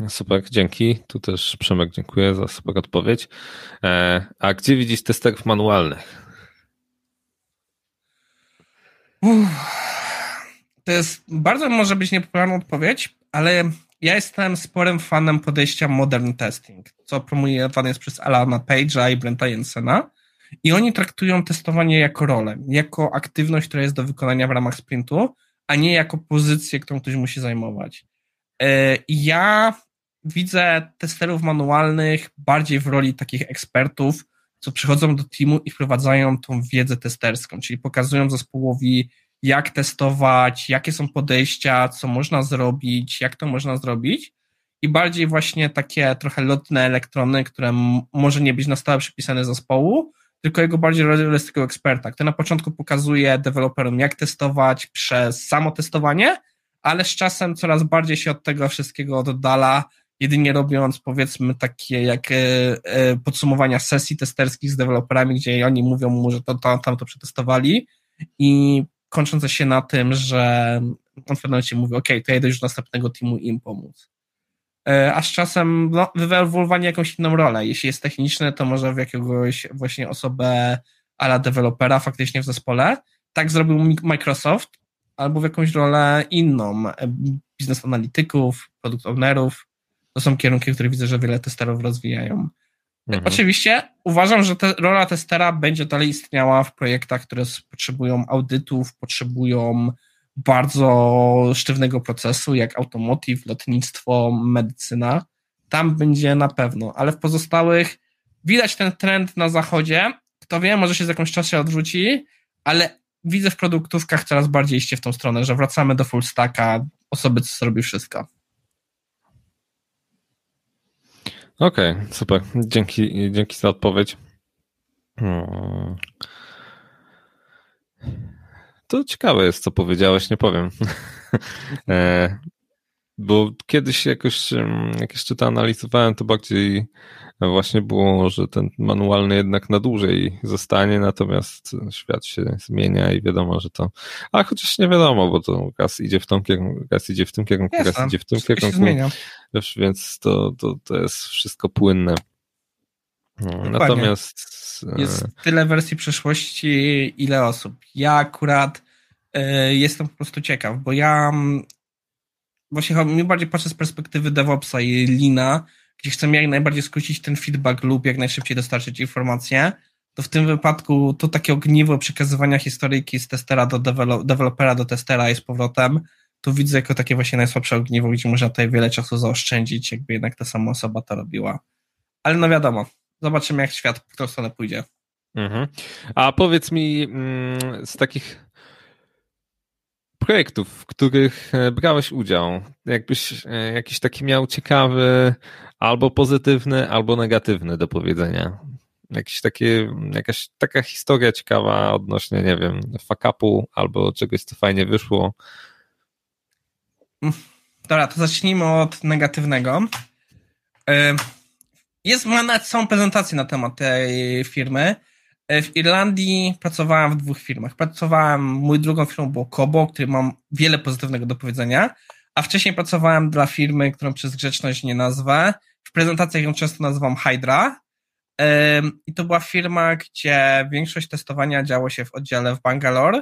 A: Super, dzięki. Tu też Przemek dziękuję za super odpowiedź. E, a gdzie widzisz testerów manualnych?
B: To jest bardzo może być niepopularna odpowiedź, ale ja jestem sporym fanem podejścia modern testing, co promujowany jest przez Alana Page'a i Brenta Jensena. I oni traktują testowanie jako rolę, jako aktywność, która jest do wykonania w ramach sprintu, a nie jako pozycję, którą ktoś musi zajmować. E, ja widzę testerów manualnych bardziej w roli takich ekspertów, co przychodzą do teamu i wprowadzają tą wiedzę testerską, czyli pokazują zespołowi, jak testować, jakie są podejścia, co można zrobić, jak to można zrobić. I bardziej właśnie takie trochę lotne elektrony, które może nie być na stałe przypisane zespołu, tylko jego bardziej rolę z tego eksperta, który na początku pokazuje deweloperom, jak testować przez samo testowanie, ale z czasem coraz bardziej się od tego wszystkiego oddala, jedynie robiąc powiedzmy takie jak e, e, podsumowania sesji testerskich z deweloperami, gdzie oni mówią mu, że to, to tam to przetestowali i kończące się na tym, że on w pewnym momencie mówi, ok, to ja idę już do następnego teamu i im pomóc. E, a z czasem no, wywolwowanie jakąś inną rolę. Jeśli jest techniczny, to może w jakiegoś właśnie osobę ala dewelopera faktycznie w zespole. Tak zrobił Microsoft, albo w jakąś rolę inną, biznes analityków, produkt ownerów. To są kierunki, które widzę, że wiele testerów rozwijają. Mhm. Oczywiście uważam, że te, rola testera będzie dalej istniała w projektach, które potrzebują audytów, potrzebują bardzo sztywnego procesu, jak automotive, lotnictwo, medycyna. Tam będzie na pewno, ale w pozostałych widać ten trend na zachodzie. Kto wie, może się z jakąś czasem odwróci, ale widzę w produktówkach coraz bardziej iście w tą stronę, że wracamy do full stacka, osoby, co robi wszystko.
A: Okej, okay, super. Dzięki, dzięki za odpowiedź. Hmm. To ciekawe jest, co powiedziałeś, nie powiem. E, bo kiedyś jakoś, jak jeszcze to analizowałem, to bardziej właśnie było, że ten manualny jednak na dłużej zostanie, natomiast świat się zmienia i wiadomo, że to. A chociaż nie wiadomo, bo to gaz idzie w tą kierunku, gaz idzie w tym kierunku, gaz idzie w tym kierunku. Zmienia. Wiesz, więc to, to, to jest wszystko płynne. No, natomiast.
B: E, jest tyle wersji przeszłości, ile osób. Ja akurat y, jestem po prostu ciekaw, bo ja właśnie mi bardziej patrzę z perspektywy DevOpsa i Lina, gdzie chcemy jak najbardziej skrócić ten feedback lub jak najszybciej dostarczyć informacje, to w tym wypadku to takie ogniwo przekazywania historyjki z testera do dewelopera do testera i z powrotem, to widzę jako takie właśnie najsłabsze ogniwo, gdzie można tutaj wiele czasu zaoszczędzić, jakby jednak ta sama osoba to robiła. Ale no wiadomo, zobaczymy jak świat w którą stronę pójdzie.
A: Mhm. A powiedz mi mm, z takich projektów, w których e, brałeś udział, jakbyś e, jakiś taki miał ciekawy, albo pozytywny, albo negatywny do powiedzenia. Jakiś takie, jakaś taka historia ciekawa odnośnie, nie wiem, fakapu albo czegoś, co fajnie wyszło.
B: Dobra, to zacznijmy od negatywnego. E, jest, nawet całą prezentację na temat tej firmy. E, w Irlandii pracowałem w dwóch firmach. Pracowałem, mój drugą firmą było Kobo, który mam wiele pozytywnego do powiedzenia, a wcześniej pracowałem dla firmy, którą przez grzeczność nie nazwę. W prezentacjach ją często nazywam Hydra. I to była firma, gdzie większość testowania działo się w oddziale w Bangalore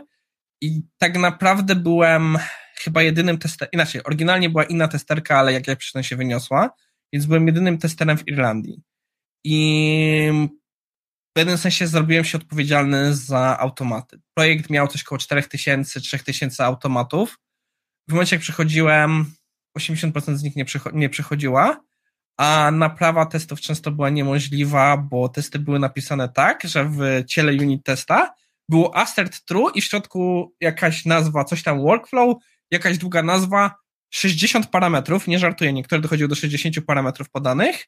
B: i tak naprawdę byłem chyba jedynym testerem, inaczej, oryginalnie była inna testerka, ale jak ja przyznam się wyniosła, więc byłem jedynym testerem w Irlandii. I w pewnym sensie zrobiłem się odpowiedzialny za automaty. Projekt miał coś około 4000, 3000 automatów. W momencie, jak przychodziłem, 80% z nich nie, nie przychodziła, a naprawa testów często była niemożliwa, bo testy były napisane tak, że w ciele unit testa było assert true i w środku jakaś nazwa, coś tam workflow, jakaś długa nazwa, 60 parametrów, nie żartuję, niektóre dochodziły do 60 parametrów podanych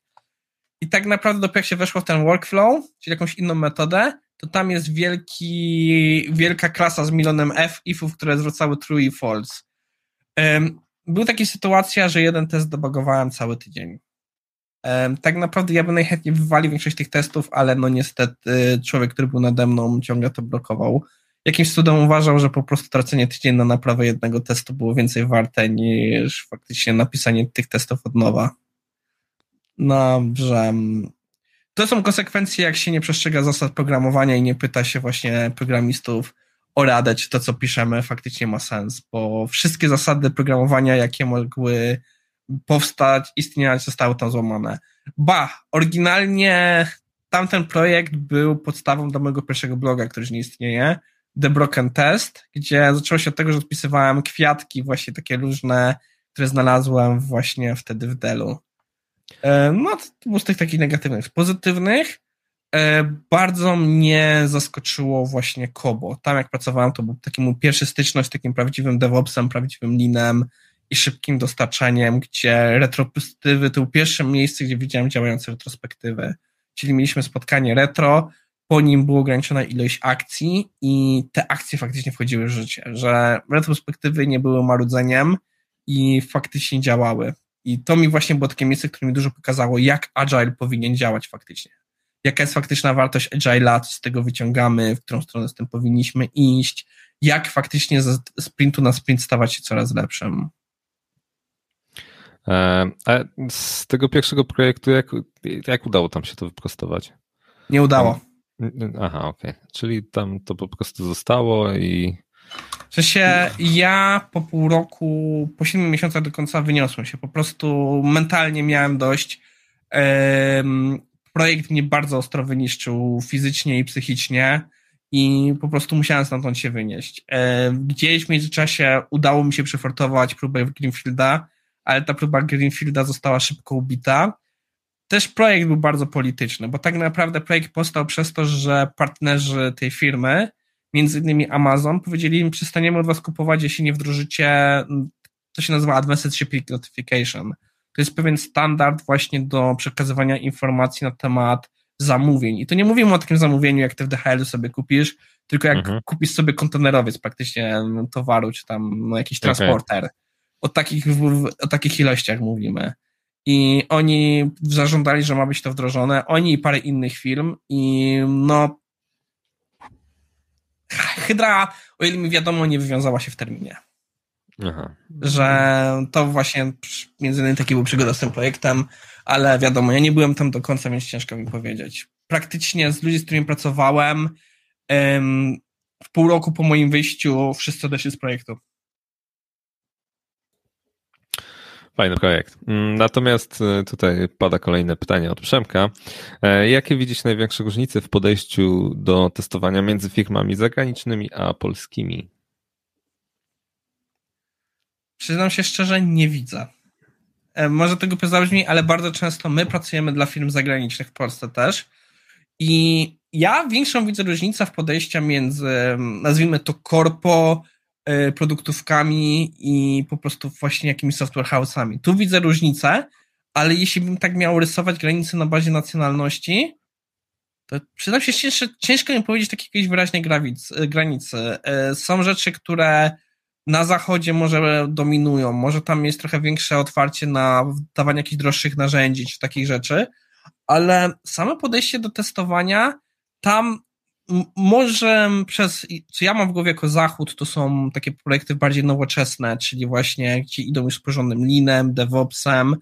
B: i tak naprawdę dopiero jak się weszło w ten workflow, czyli jakąś inną metodę, to tam jest wielki, wielka klasa z milionem f, ifów, które zwracały true i false. Um, była taka sytuacja, że jeden test debugowałem cały tydzień. Um, tak naprawdę ja bym najchętniej wywalił większość tych testów, ale no niestety człowiek, który był nade mną ciągle to blokował. Jakimś cudem uważał, że po prostu tracenie tydzień na naprawę jednego testu było więcej warte niż faktycznie napisanie tych testów od nowa. No, że to są konsekwencje, jak się nie przestrzega zasad programowania i nie pyta się właśnie programistów o radę, czy to, co piszemy, faktycznie ma sens, bo wszystkie zasady programowania, jakie mogły powstać, istnieć, zostały tam złamane. Ba, oryginalnie tamten projekt był podstawą do mojego pierwszego bloga, który już nie istnieje, The Broken Test, gdzie zaczęło się od tego, że odpisywałem kwiatki właśnie takie różne, które znalazłem właśnie wtedy w Delu. E, no, to było z tych takich negatywnych. Z pozytywnych e, bardzo mnie zaskoczyło właśnie Kobo. Tam jak pracowałem, to był taki mój pierwszy styczność z takim prawdziwym DevOpsem, prawdziwym Linem i szybkim dostarczaniem, gdzie retrospektywy to był pierwsze miejsce, gdzie widziałem działające retrospektywy. Czyli mieliśmy spotkanie retro, po nim była ograniczona ilość akcji i te akcje faktycznie wchodziły w życie, że retrospektywy nie były marudzeniem i faktycznie działały. I to mi właśnie było takie miejsce, które mi dużo pokazało, jak Agile powinien działać faktycznie. Jaka jest faktyczna wartość Agile'a, co z tego wyciągamy, w którą stronę z tym powinniśmy iść, jak faktycznie z sprintu na sprint stawać się coraz lepszym.
A: E, a z tego pierwszego projektu, jak, jak udało tam się to wyprostować?
B: Nie udało.
A: Aha, okej. Okay. Czyli tam to po prostu zostało i
B: w sensie ja po pół roku, po siedmiu miesiącach do końca wyniosłem się. Po prostu mentalnie miałem dość. projekt mnie bardzo ostro wyniszczył fizycznie i psychicznie i po prostu musiałem stamtąd się wynieść. Gdzieś w międzyczasie udało mi się przefortować próbę Greenfielda, ale ta próba Greenfielda została szybko ubita. Też projekt był bardzo polityczny, bo tak naprawdę projekt powstał przez to, że partnerzy tej firmy, między innymi Amazon, powiedzieli im, przestaniemy od was kupować, jeśli nie wdrożycie, to się nazywa Advanced Shipping Notification. To jest pewien standard właśnie do przekazywania informacji na temat zamówień. I to nie mówimy o takim zamówieniu, jak ty w DHL sobie kupisz, tylko jak mhm. kupisz sobie kontenerowiec praktycznie towaru, czy tam no, jakiś transporter. Okay. O, takich, o takich ilościach mówimy. I oni zażądali, że ma być to wdrożone. Oni i parę innych firm. I no. Hydra, o ile mi wiadomo, nie wywiązała się w terminie. Aha. Że to właśnie między innymi taki był przygoda z tym projektem, ale wiadomo, ja nie byłem tam do końca, więc ciężko mi powiedzieć. Praktycznie z ludzi, z którymi pracowałem, w pół roku po moim wyjściu wszyscy odeszli z projektu.
A: Fajny projekt. Mm, natomiast e, tutaj pada kolejne pytanie od Przemka. E, jakie widzisz największe różnice w podejściu do testowania między firmami zagranicznymi a polskimi?
B: Przyznam się szczerze, nie widzę. E, może tego zabrzmi, ale bardzo często my pracujemy dla firm zagranicznych w Polsce też. I ja większą widzę różnicę w podejściu między, nazwijmy to, korpo, produktówkami i po prostu właśnie jakimiś software house'ami. Tu widzę różnicę, ale jeśli bym tak miał rysować granice na bazie nacjonalności, to przydam się ciężko, ciężko mi powiedzieć takiej jakiejś wyraźnej granicy. E, są rzeczy, które na zachodzie może dominują, może tam jest trochę większe otwarcie na dawanie jakichś droższych narzędzi czy takich rzeczy, ale same podejście do testowania tam może przez, co ja mam w głowie jako zachód, to są takie projekty bardziej nowoczesne, czyli właśnie gdzie idą już z porządnym linem, DevOpsem,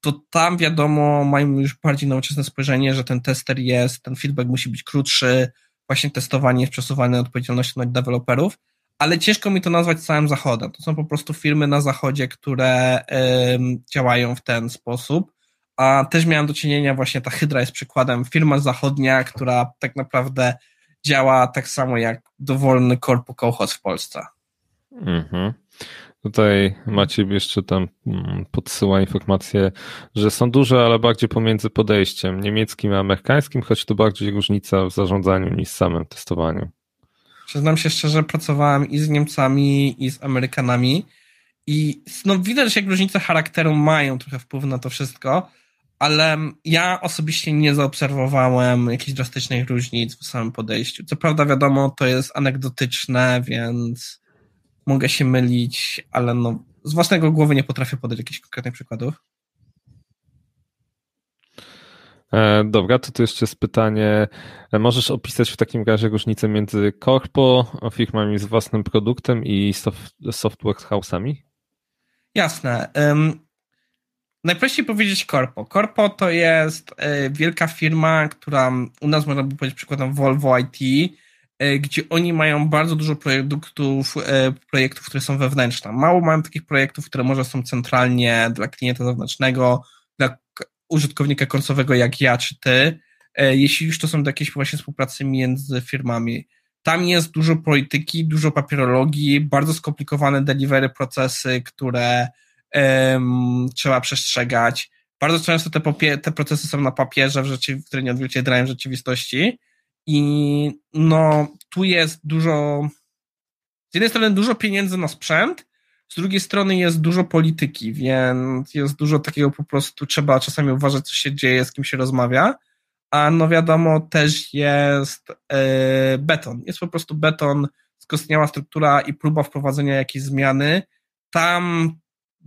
B: to tam wiadomo, mają już bardziej nowoczesne spojrzenie, że ten tester jest, ten feedback musi być krótszy, właśnie testowanie jest przesuwane odpowiedzialnością na deweloperów, ale ciężko mi to nazwać całym zachodem. To są po prostu firmy na zachodzie, które działają w ten sposób. A też miałem do czynienia, właśnie ta Hydra jest przykładem, firma zachodnia, która tak naprawdę działa tak samo jak dowolny korpo kołchoz w Polsce.
A: Mhm. Tutaj Maciej jeszcze tam mm, podsyła informację, że są duże, ale bardziej pomiędzy podejściem niemieckim a amerykańskim, choć to bardziej różnica w zarządzaniu niż w samym testowaniu.
B: Przyznam się szczerze, pracowałem i z Niemcami, i z Amerykanami i no, widać, jak różnice charakteru mają trochę wpływ na to wszystko, ale ja osobiście nie zaobserwowałem jakichś drastycznych różnic w samym podejściu. Co prawda, wiadomo, to jest anegdotyczne, więc mogę się mylić, ale no, z własnego głowy nie potrafię podać jakichś konkretnych przykładów.
A: E, dobra, to tu jeszcze jest pytanie. E, możesz opisać w takim razie różnicę między korpo, firmami z własnym produktem i soft, software house'ami?
B: Jasne. Um, najprościej powiedzieć korpo. Korpo to jest e, wielka firma, która u nas można by powiedzieć przykładem Volvo IT, gdzie oni mają bardzo dużo produktów, projektów, które są wewnętrzne. Mało mają takich projektów, które może są centralnie dla klienta zewnętrznego, dla użytkownika końcowego jak ja czy ty, e, jeśli już to są jakieś właśnie współpracy między firmami. Tam jest dużo polityki, dużo papierologii, bardzo skomplikowane delivery procesy, które um, trzeba przestrzegać. Bardzo często te, popie- te procesy są na papierze, w rzeczy- które nie odzwierciedlają rzeczywistości. I no, tu jest dużo, z jednej strony dużo pieniędzy na sprzęt, z drugiej strony jest dużo polityki, więc jest dużo takiego po prostu, trzeba czasami uważać, co się dzieje, z kim się rozmawia. A no wiadomo, też jest yy, beton. Jest po prostu beton, skostniała struktura i próba wprowadzenia jakiejś zmiany. Tam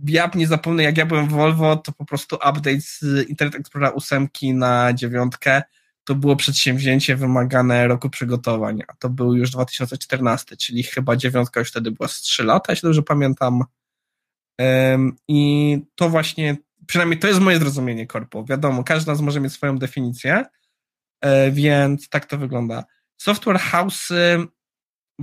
B: ja nie zapomnę, jak ja byłem w Volvo, to po prostu update z Internet Explorera 8 na dziewiątkę to było przedsięwzięcie wymagane roku przygotowań, a to był już 2014, czyli chyba dziewiątka już wtedy była z 3 lata, jeśli dobrze pamiętam. I to właśnie, przynajmniej to jest moje zrozumienie korpo. Wiadomo, każdy z nas może mieć swoją definicję, e, więc tak to wygląda. Software house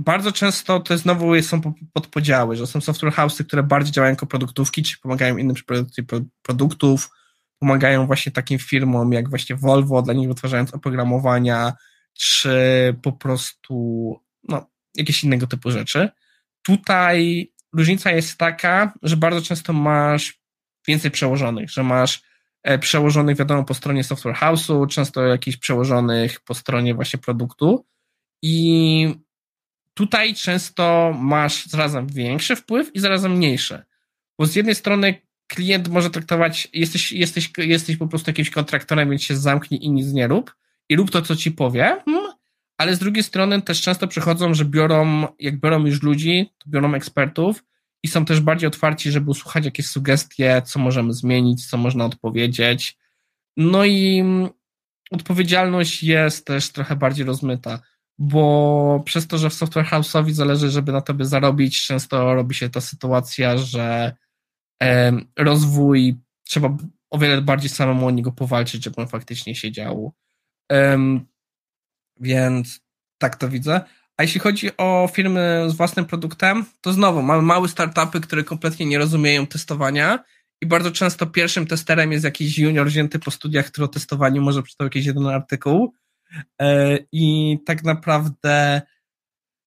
B: bardzo często to znowu są podpodziały, że są software house'y, które bardziej działają jako produktówki, czy pomagają innym przy produkcji produktów, pomagają właśnie takim firmom jak właśnie Volvo, dla nich wytwarzając oprogramowania, czy po prostu no, jakieś innego typu rzeczy. Tutaj różnica jest taka, że bardzo często masz więcej przełożonych, że masz e, przełożonych, wiadomo, po stronie software house'u, często jakichś przełożonych po stronie właśnie produktu i tutaj często masz zarazem większy wpływ i zarazem mniejszy. Bo z jednej strony klient może traktować, jesteś, jesteś, jesteś po prostu jakimś kontraktorem, więc się zamknij i nic nie rób i rób to, co ci powie, hmm, ale z drugiej strony też często przychodzą, że biorą, jak biorą już ludzi, to biorą ekspertów i są też bardziej otwarci, żeby usłuchać jakieś sugestie, co możemy zmienić, co można odpowiedzieć. No i odpowiedzialność jest też trochę bardziej rozmyta, bo przez to, że w software house'owi zależy, żeby na tobie zarobić, często robi się ta sytuacja, że rozwój trzeba o wiele bardziej samemu o niego powalczyć, żeby on faktycznie się działo. Więc tak to widzę. A jeśli chodzi o firmy z własnym produktem, to znowu mamy małe startupy, które kompletnie nie rozumieją testowania i bardzo często pierwszym testerem jest jakiś junior wzięty po studiach, który o testowaniu może przeczytał jakiś jeden artykuł i tak naprawdę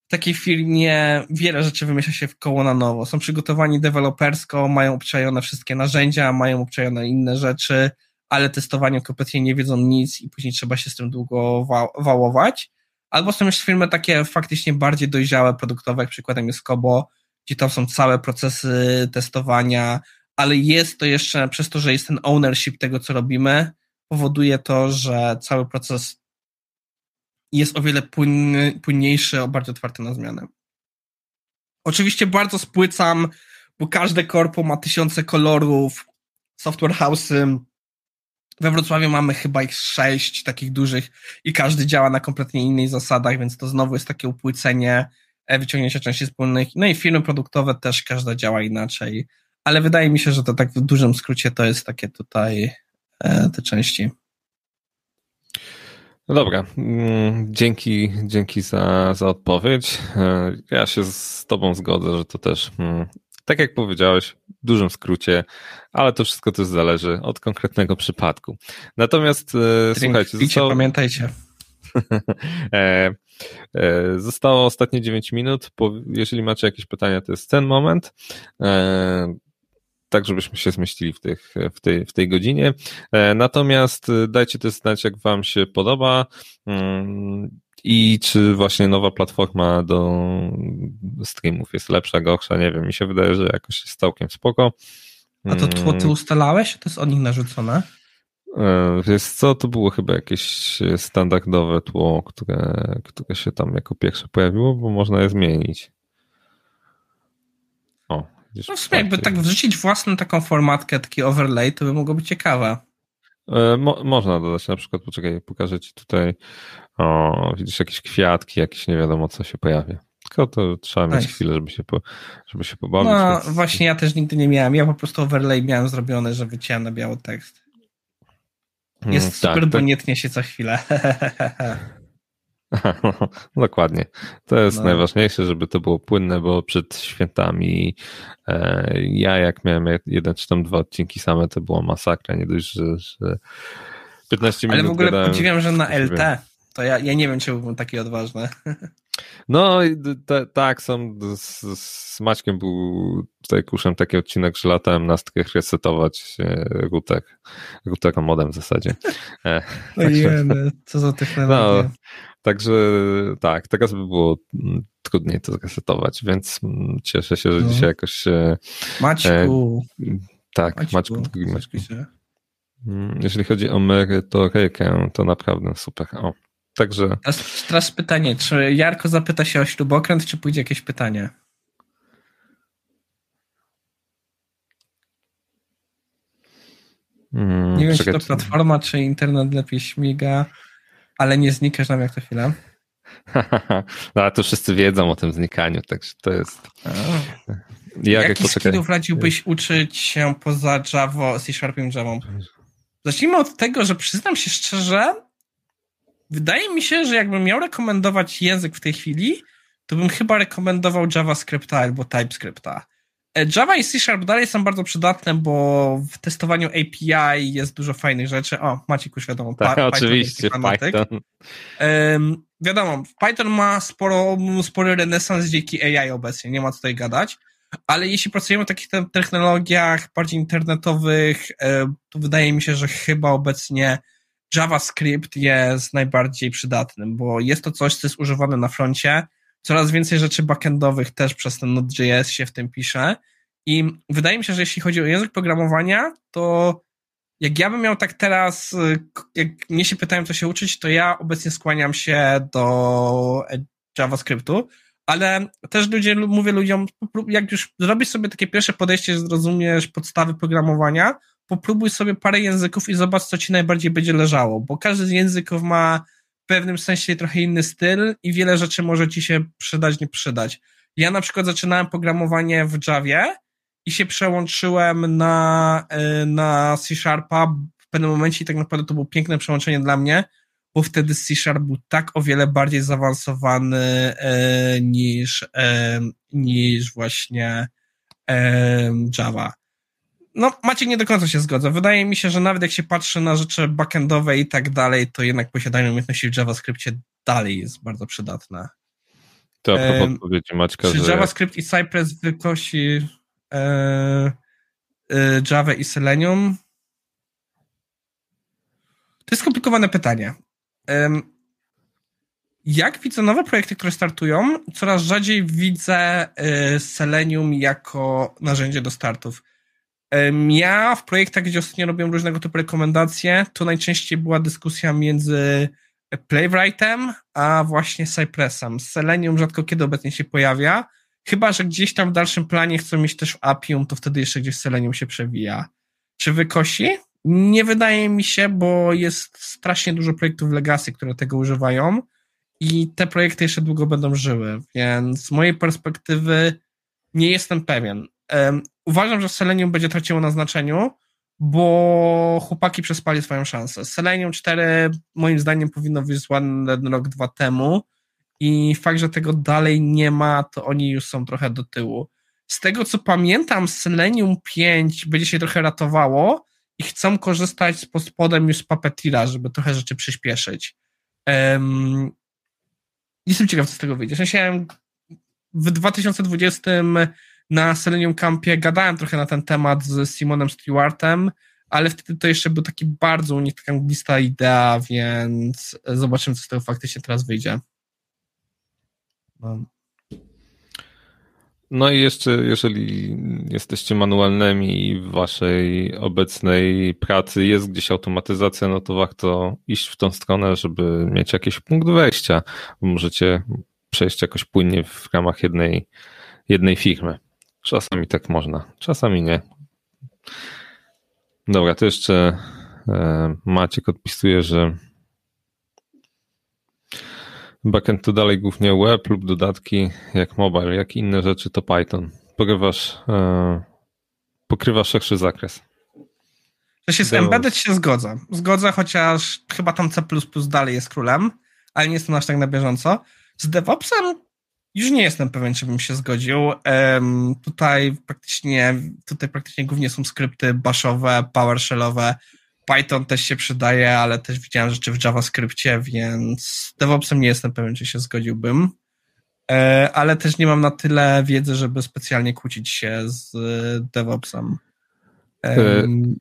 B: w takiej firmie wiele rzeczy wymyśla się w koło na nowo. Są przygotowani dewelopersko, mają obczajone wszystkie narzędzia, mają obczajone inne rzeczy, ale testowanie kompletnie nie wiedzą nic i później trzeba się z tym długo wałować. Albo są już firmy takie faktycznie bardziej dojrzałe, produktowe, jak przykładem jest Kobo, gdzie tam są całe procesy testowania, ale jest to jeszcze, przez to, że jest ten ownership tego, co robimy, powoduje to, że cały proces jest o wiele płynny, o bardziej otwarty na zmianę. Oczywiście bardzo spłycam, bo każde korpo ma tysiące kolorów, software house'y, we Wrocławiu mamy chyba ich sześć takich dużych i każdy działa na kompletnie innych zasadach, więc to znowu jest takie upłycenie e, wyciągnięcia części wspólnych. No i firmy produktowe też każda działa inaczej, ale wydaje mi się, że to tak w dużym skrócie to jest takie tutaj e, te części.
A: No dobra, mm, dzięki, dzięki za, za odpowiedź. E, ja się z Tobą zgodzę, że to też mm, tak jak powiedziałeś, w dużym skrócie, ale to wszystko też zależy od konkretnego przypadku. Natomiast e, słuchajcie,
B: picie, zostało... pamiętajcie.
A: e, zostało ostatnie 9 minut. Jeżeli macie jakieś pytania, to jest ten moment. E, tak, żebyśmy się zmieścili w, tych, w, tej, w tej godzinie. E, natomiast dajcie też znać, jak Wam się podoba. Mm, i czy właśnie nowa platforma do streamów jest lepsza, gorsza, nie wiem, mi się wydaje, że jakoś jest całkiem spoko.
B: A to tło ty mm. ustalałeś? To jest od nich narzucone?
A: E, wiesz co, to było chyba jakieś standardowe tło, które, które się tam jako pierwsze pojawiło, bo można je zmienić.
B: No w sumie jakby tak wrzucić własną taką formatkę, taki overlay, to by mogło być ciekawe.
A: E, mo można dodać na przykład, poczekaj, pokażę ci tutaj o, widzisz jakieś kwiatki, jakieś nie wiadomo co się pojawia. Tylko to trzeba mieć nice. chwilę, żeby się, po, żeby się pobawić.
B: No więc... właśnie ja też nigdy nie miałem. Ja po prostu overlay miałem zrobione, że wyciąłem na biały tekst. Jest mm, super, tak, bo tak. nie tnie się co chwilę.
A: Dokładnie. To jest no. najważniejsze, żeby to było płynne, bo przed świętami e, ja jak miałem jeden czy tam dwa odcinki same, to była masakra. Nie dość, że, że 15 minut
B: Ale w ogóle gadałem, podziwiam, że na LT to ja, ja nie wiem, czy byłbym taki odważny.
A: No tak, są z, z Maćkiem był tutaj kuszem taki odcinek, że latałem na stykach resetować e, router, router modem w zasadzie.
B: E, Ojej, co za technologia. No,
A: także tak, teraz by było mm, trudniej to zresetować, więc mm, cieszę się, że no. dzisiaj jakoś...
B: Maćku.
A: E, tak, Maćku, Maćku, drugi Maćku. Mm, jeżeli chodzi o merytorykę, to naprawdę super. O, Także.
B: Teraz, teraz pytanie, czy Jarko zapyta się o śrubokręt, czy pójdzie jakieś pytanie? Hmm, nie wiem, czy to platforma, czy internet lepiej śmiga, ale nie znikasz nam jak to chwilę.
A: no, ale to wszyscy wiedzą o tym znikaniu, także to jest.
B: Jak, Jakich skillów radziłbyś uczyć się poza Java, C Sharpem Java? Zacznijmy od tego, że przyznam się szczerze, Wydaje mi się, że jakbym miał rekomendować język w tej chwili, to bym chyba rekomendował JavaScripta albo TypeScripta. E, Java i C Sharp dalej są bardzo przydatne, bo w testowaniu API jest dużo fajnych rzeczy. O, Maciek już wiadomo.
A: Tak, Python oczywiście, Python.
B: Um, wiadomo, Python ma sporo, spory renesans dzięki AI obecnie, nie ma tutaj gadać, ale jeśli pracujemy w takich technologiach bardziej internetowych, to wydaje mi się, że chyba obecnie JavaScript jest najbardziej przydatnym, bo jest to coś, co jest używane na froncie, coraz więcej rzeczy backendowych też przez ten Node.js się w tym pisze. I wydaje mi się, że jeśli chodzi o język programowania, to jak ja bym miał tak teraz, jak mnie się pytają, co się uczyć, to ja obecnie skłaniam się do JavaScriptu, ale też ludzie, mówię ludziom, jak już zrobisz sobie takie pierwsze podejście, zrozumiesz podstawy programowania, popróbuj sobie parę języków i zobacz, co ci najbardziej będzie leżało, bo każdy z języków ma pewnym sensie trochę inny styl i wiele rzeczy może ci się przydać, nie przydać. Ja na przykład zaczynałem programowanie w Javie i się przełączyłem na, y, na C Sharpa w pewnym momencie i tak naprawdę to było piękne przełączenie dla mnie, bo wtedy C Sharp był tak o wiele bardziej zaawansowany e, niż, e, niż właśnie e, Java. No, Maciek nie do końca się zgodzę. Wydaje mi się, że nawet jak się patrzy na rzeczy backendowe i tak dalej, to jednak posiadanie umiejętności w JavaScriptie dalej jest bardzo przydatne.
A: To a propos um, odpowiedzi Maćka,
B: czy że... JavaScript i Cypress wykosi e, e, Java i Selenium? To jest skomplikowane pytanie. Jak widzę nowe projekty, które startują, coraz rzadziej widzę e, Selenium jako narzędzie do startów. Ja w projektach, gdzie ostatnio robiłem różnego typu rekomendacje, to najczęściej była dyskusja między Playwrightem, a właśnie Cypressem. Selenium rzadko kiedy obecnie się pojawia, chyba, że gdzieś tam w dalszym planie chcą mieć też w Appium, to wtedy jeszcze gdzieś Selenium się przewija. Czy wykosi? Nie wydaje mi się, bo jest strasznie dużo projektów Legacy, które tego używają i te projekty jeszcze długo będą żyły, więc z mojej perspektywy nie jestem pewien. Um, uważam, że Selenium będzie traciło na znaczeniu, bo chłopaki przespali swoją szansę. Selenium 4 moim zdaniem powinno wyjść ładny rok, dwa temu i fakt, że tego dalej nie ma, to oni już są trochę do tyłu. Z tego co pamiętam, Selenium 5 będzie się trochę ratowało, i chcą korzystać z podspodem już z Puppeteera, żeby trochę rzeczy przyspieszyć. Um, jestem ciekaw, co z tego wyjdzie. W w 2020 na Selenium Campie gadałem trochę na ten temat z Simonem Stewartem, ale wtedy to jeszcze był taki bardzo u nich taka mglista idea, więc zobaczymy, co z tego faktycznie teraz wyjdzie. No.
A: No i jeszcze, jeżeli jesteście manualnymi i w waszej obecnej pracy jest gdzieś automatyzacja, no to warto iść w tą stronę, żeby mieć jakiś punkt wejścia. Możecie przejść jakoś płynnie w ramach jednej, jednej firmy. Czasami tak można, czasami nie. Dobra, to jeszcze e, Maciek odpisuje, że Backend to dalej głównie web lub dodatki jak mobile, jak inne rzeczy to Python. Pokrywasz, e, pokrywa szerszy zakres.
B: Że się z embedded się zgodzę. Zgodzę, chociaż chyba tam C++ dalej jest królem, ale nie jestem aż tak na bieżąco. Z DevOpsem już nie jestem pewien, czy bym się zgodził. Um, tutaj praktycznie, tutaj praktycznie głównie są skrypty bashowe, PowerShellowe, Python też się przydaje, ale też widziałem rzeczy w JavaScriptie, więc DevOpsem nie jestem pewien, czy się zgodziłbym. E, ale też nie mam na tyle wiedzy, żeby specjalnie kłócić się z DevOpsem. Um,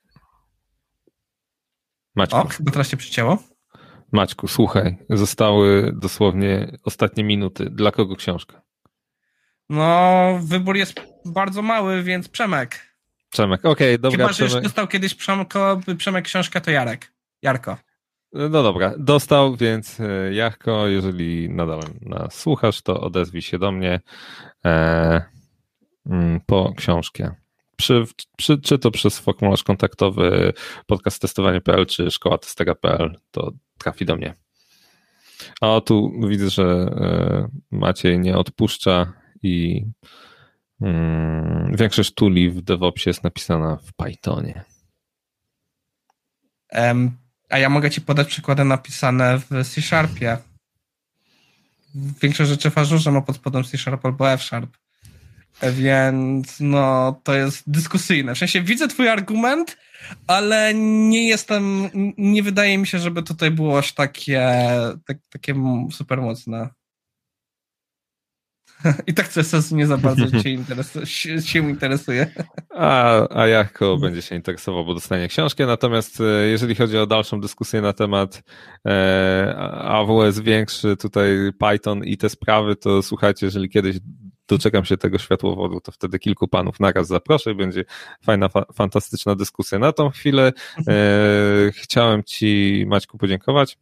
B: Maćku. O, chyba teraz się przycięło.
A: Maćku, słuchaj, zostały dosłownie ostatnie minuty. Dla kogo książka?
B: No, wybór jest bardzo mały, więc Przemek.
A: Przemek, okej, okay, dobra.
B: Chyba, że już dostał kiedyś Przemko, Przemek książkę, to Jarek. Jarko.
A: No dobra, dostał, więc e, Jarko, jeżeli nadal nas słuchasz, to odezwij się do mnie e, mm, po książkę. Przy, przy, czy to przez formularz kontaktowy podcast testowanie.pl, czy szkoła testera.pl, to trafi do mnie. A tu widzę, że e, Maciej nie odpuszcza i Hmm, większość tuli w DevOpsie jest napisana w Pythonie.
B: Um, a ja mogę ci podać przykłady napisane w C Sharpie. Większość rzeczy w Azure ma pod spodem C Sharp albo F Sharp. Więc no, to jest dyskusyjne. W sensie widzę twój argument, ale nie jestem, nie wydaje mi się, żeby tutaj było aż takie, tak, takie super mocne. I tak CSS nie za bardzo cię, interesu się interesuje.
A: A, a jako będzie się interesował, bo dostanie książkę. Natomiast e, jeżeli chodzi o dalszą dyskusję na temat e, AWS większy, tutaj Python i te sprawy, to słuchajcie, jeżeli kiedyś doczekam się tego światłowodu, to wtedy kilku panów naraz zaproszę będzie fajna, fa fantastyczna dyskusja. Na tą chwilę e, chciałem Ci, Maćku, podziękować.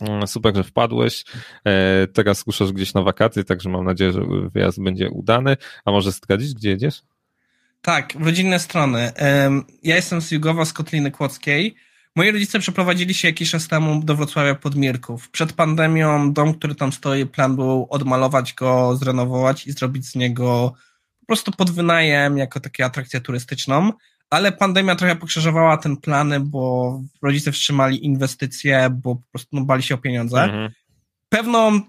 A: Mm, super, że wpadłeś. E, teraz ruszasz gdzieś na wakacje, także mam nadzieję, że wyjazd będzie udany. A może zdradzić, gdzie jedziesz?
B: Tak, w rodzinne strony. Ja jestem z Jugowa, z Kotliny Kłodzkiej. Moi rodzice przeprowadzili się jakiś czas temu do Wrocławia Podmirków. Przed pandemią dom, który tam stoi, plan był odmalować go, zrenowować i zrobić z niego po prostu pod wynajem jako taką atrakcję turystyczną ale pandemia trochę pokrzyżowała ten plany, bo rodzice wstrzymali inwestycje, bo po prostu no, bali się o pieniądze. Mhm. Pewną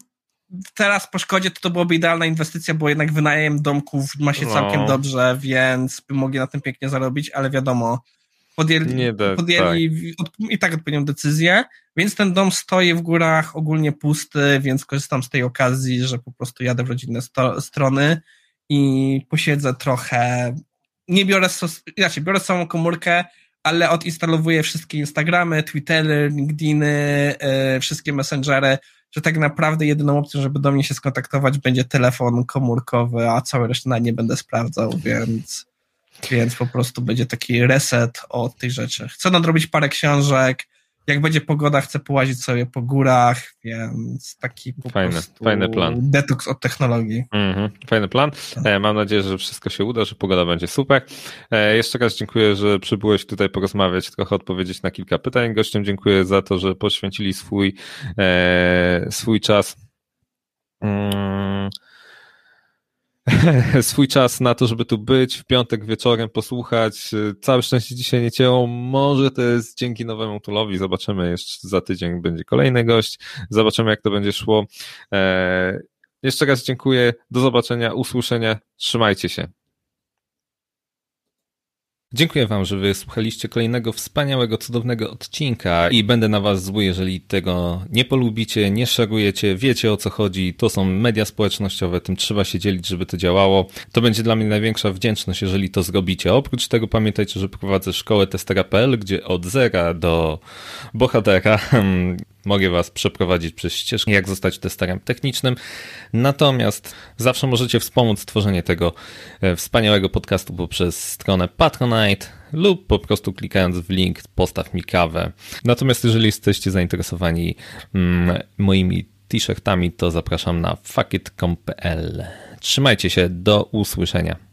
B: teraz po szkodzie to, to byłoby idealna inwestycja, bo jednak wynajem domków ma się no. całkiem dobrze, więc by mogli na tym pięknie zarobić, ale wiadomo, podjęli, da, podjęli tak. Od, i tak odpowiednią decyzję, więc ten dom stoi w górach, ogólnie pusty, więc korzystam z tej okazji, że po prostu jadę w rodzinne sto, strony i posiedzę trochę, nie biorę, inaczej, biorę samą komórkę, ale odinstalowuję wszystkie Instagramy, Twittery, LinkedIny, yy, wszystkie messengery, że tak naprawdę jedyną opcją, żeby do mnie się skontaktować, będzie telefon komórkowy, a całe resztę na nie będę sprawdzał, więc, więc po prostu będzie taki reset od tej rzeczy. Chcę nadrobić parę książek, jak będzie pogoda, chcę połazić sobie po górach, więc taki po fajny, prostu fajny plan. detoks od technologii.
A: Mhm, fajny plan. Tak. E, mam nadzieję, że wszystko się uda, że pogoda będzie super. E, jeszcze raz dziękuję, że przybyłeś tutaj porozmawiać, trochę odpowiedzieć na kilka pytań. Gościom dziękuję za to, że poświęcili swój, e, swój czas. Mm swój czas na to, żeby tu być w piątek wieczorem, posłuchać. Całe szczęście dzisiaj nie cięło. Może to jest dzięki nowemu tulowi. Zobaczymy jeszcze za tydzień będzie kolejny gość. Zobaczymy, jak to będzie szło. Eee, jeszcze raz dziękuję. Do zobaczenia, usłyszenia. Trzymajcie się. Dziękuję Wam, że wysłuchaliście kolejnego wspaniałego, cudownego odcinka i będę na Was zły, jeżeli tego nie polubicie, nie szerujecie, wiecie o co chodzi. To są media społecznościowe, tym trzeba się dzielić, żeby to działało. To będzie dla mnie największa wdzięczność, jeżeli to zrobicie. Oprócz tego pamiętajcie, że prowadzę szkołę testera.pl, gdzie od zera do bohatera hmm, mogę Was przeprowadzić przez ścieżkę, jak zostać testerem technicznym. Natomiast zawsze możecie wspomóc tworzenie tego e, wspaniałego podcastu poprzez stronę Patronite lub po prostu klikając w link postaw mi kawę. Natomiast jeżeli jesteście zainteresowani mm, moimi t-shirtami, to zapraszam na fuckit.com.pl. Trzymajcie się, do usłyszenia.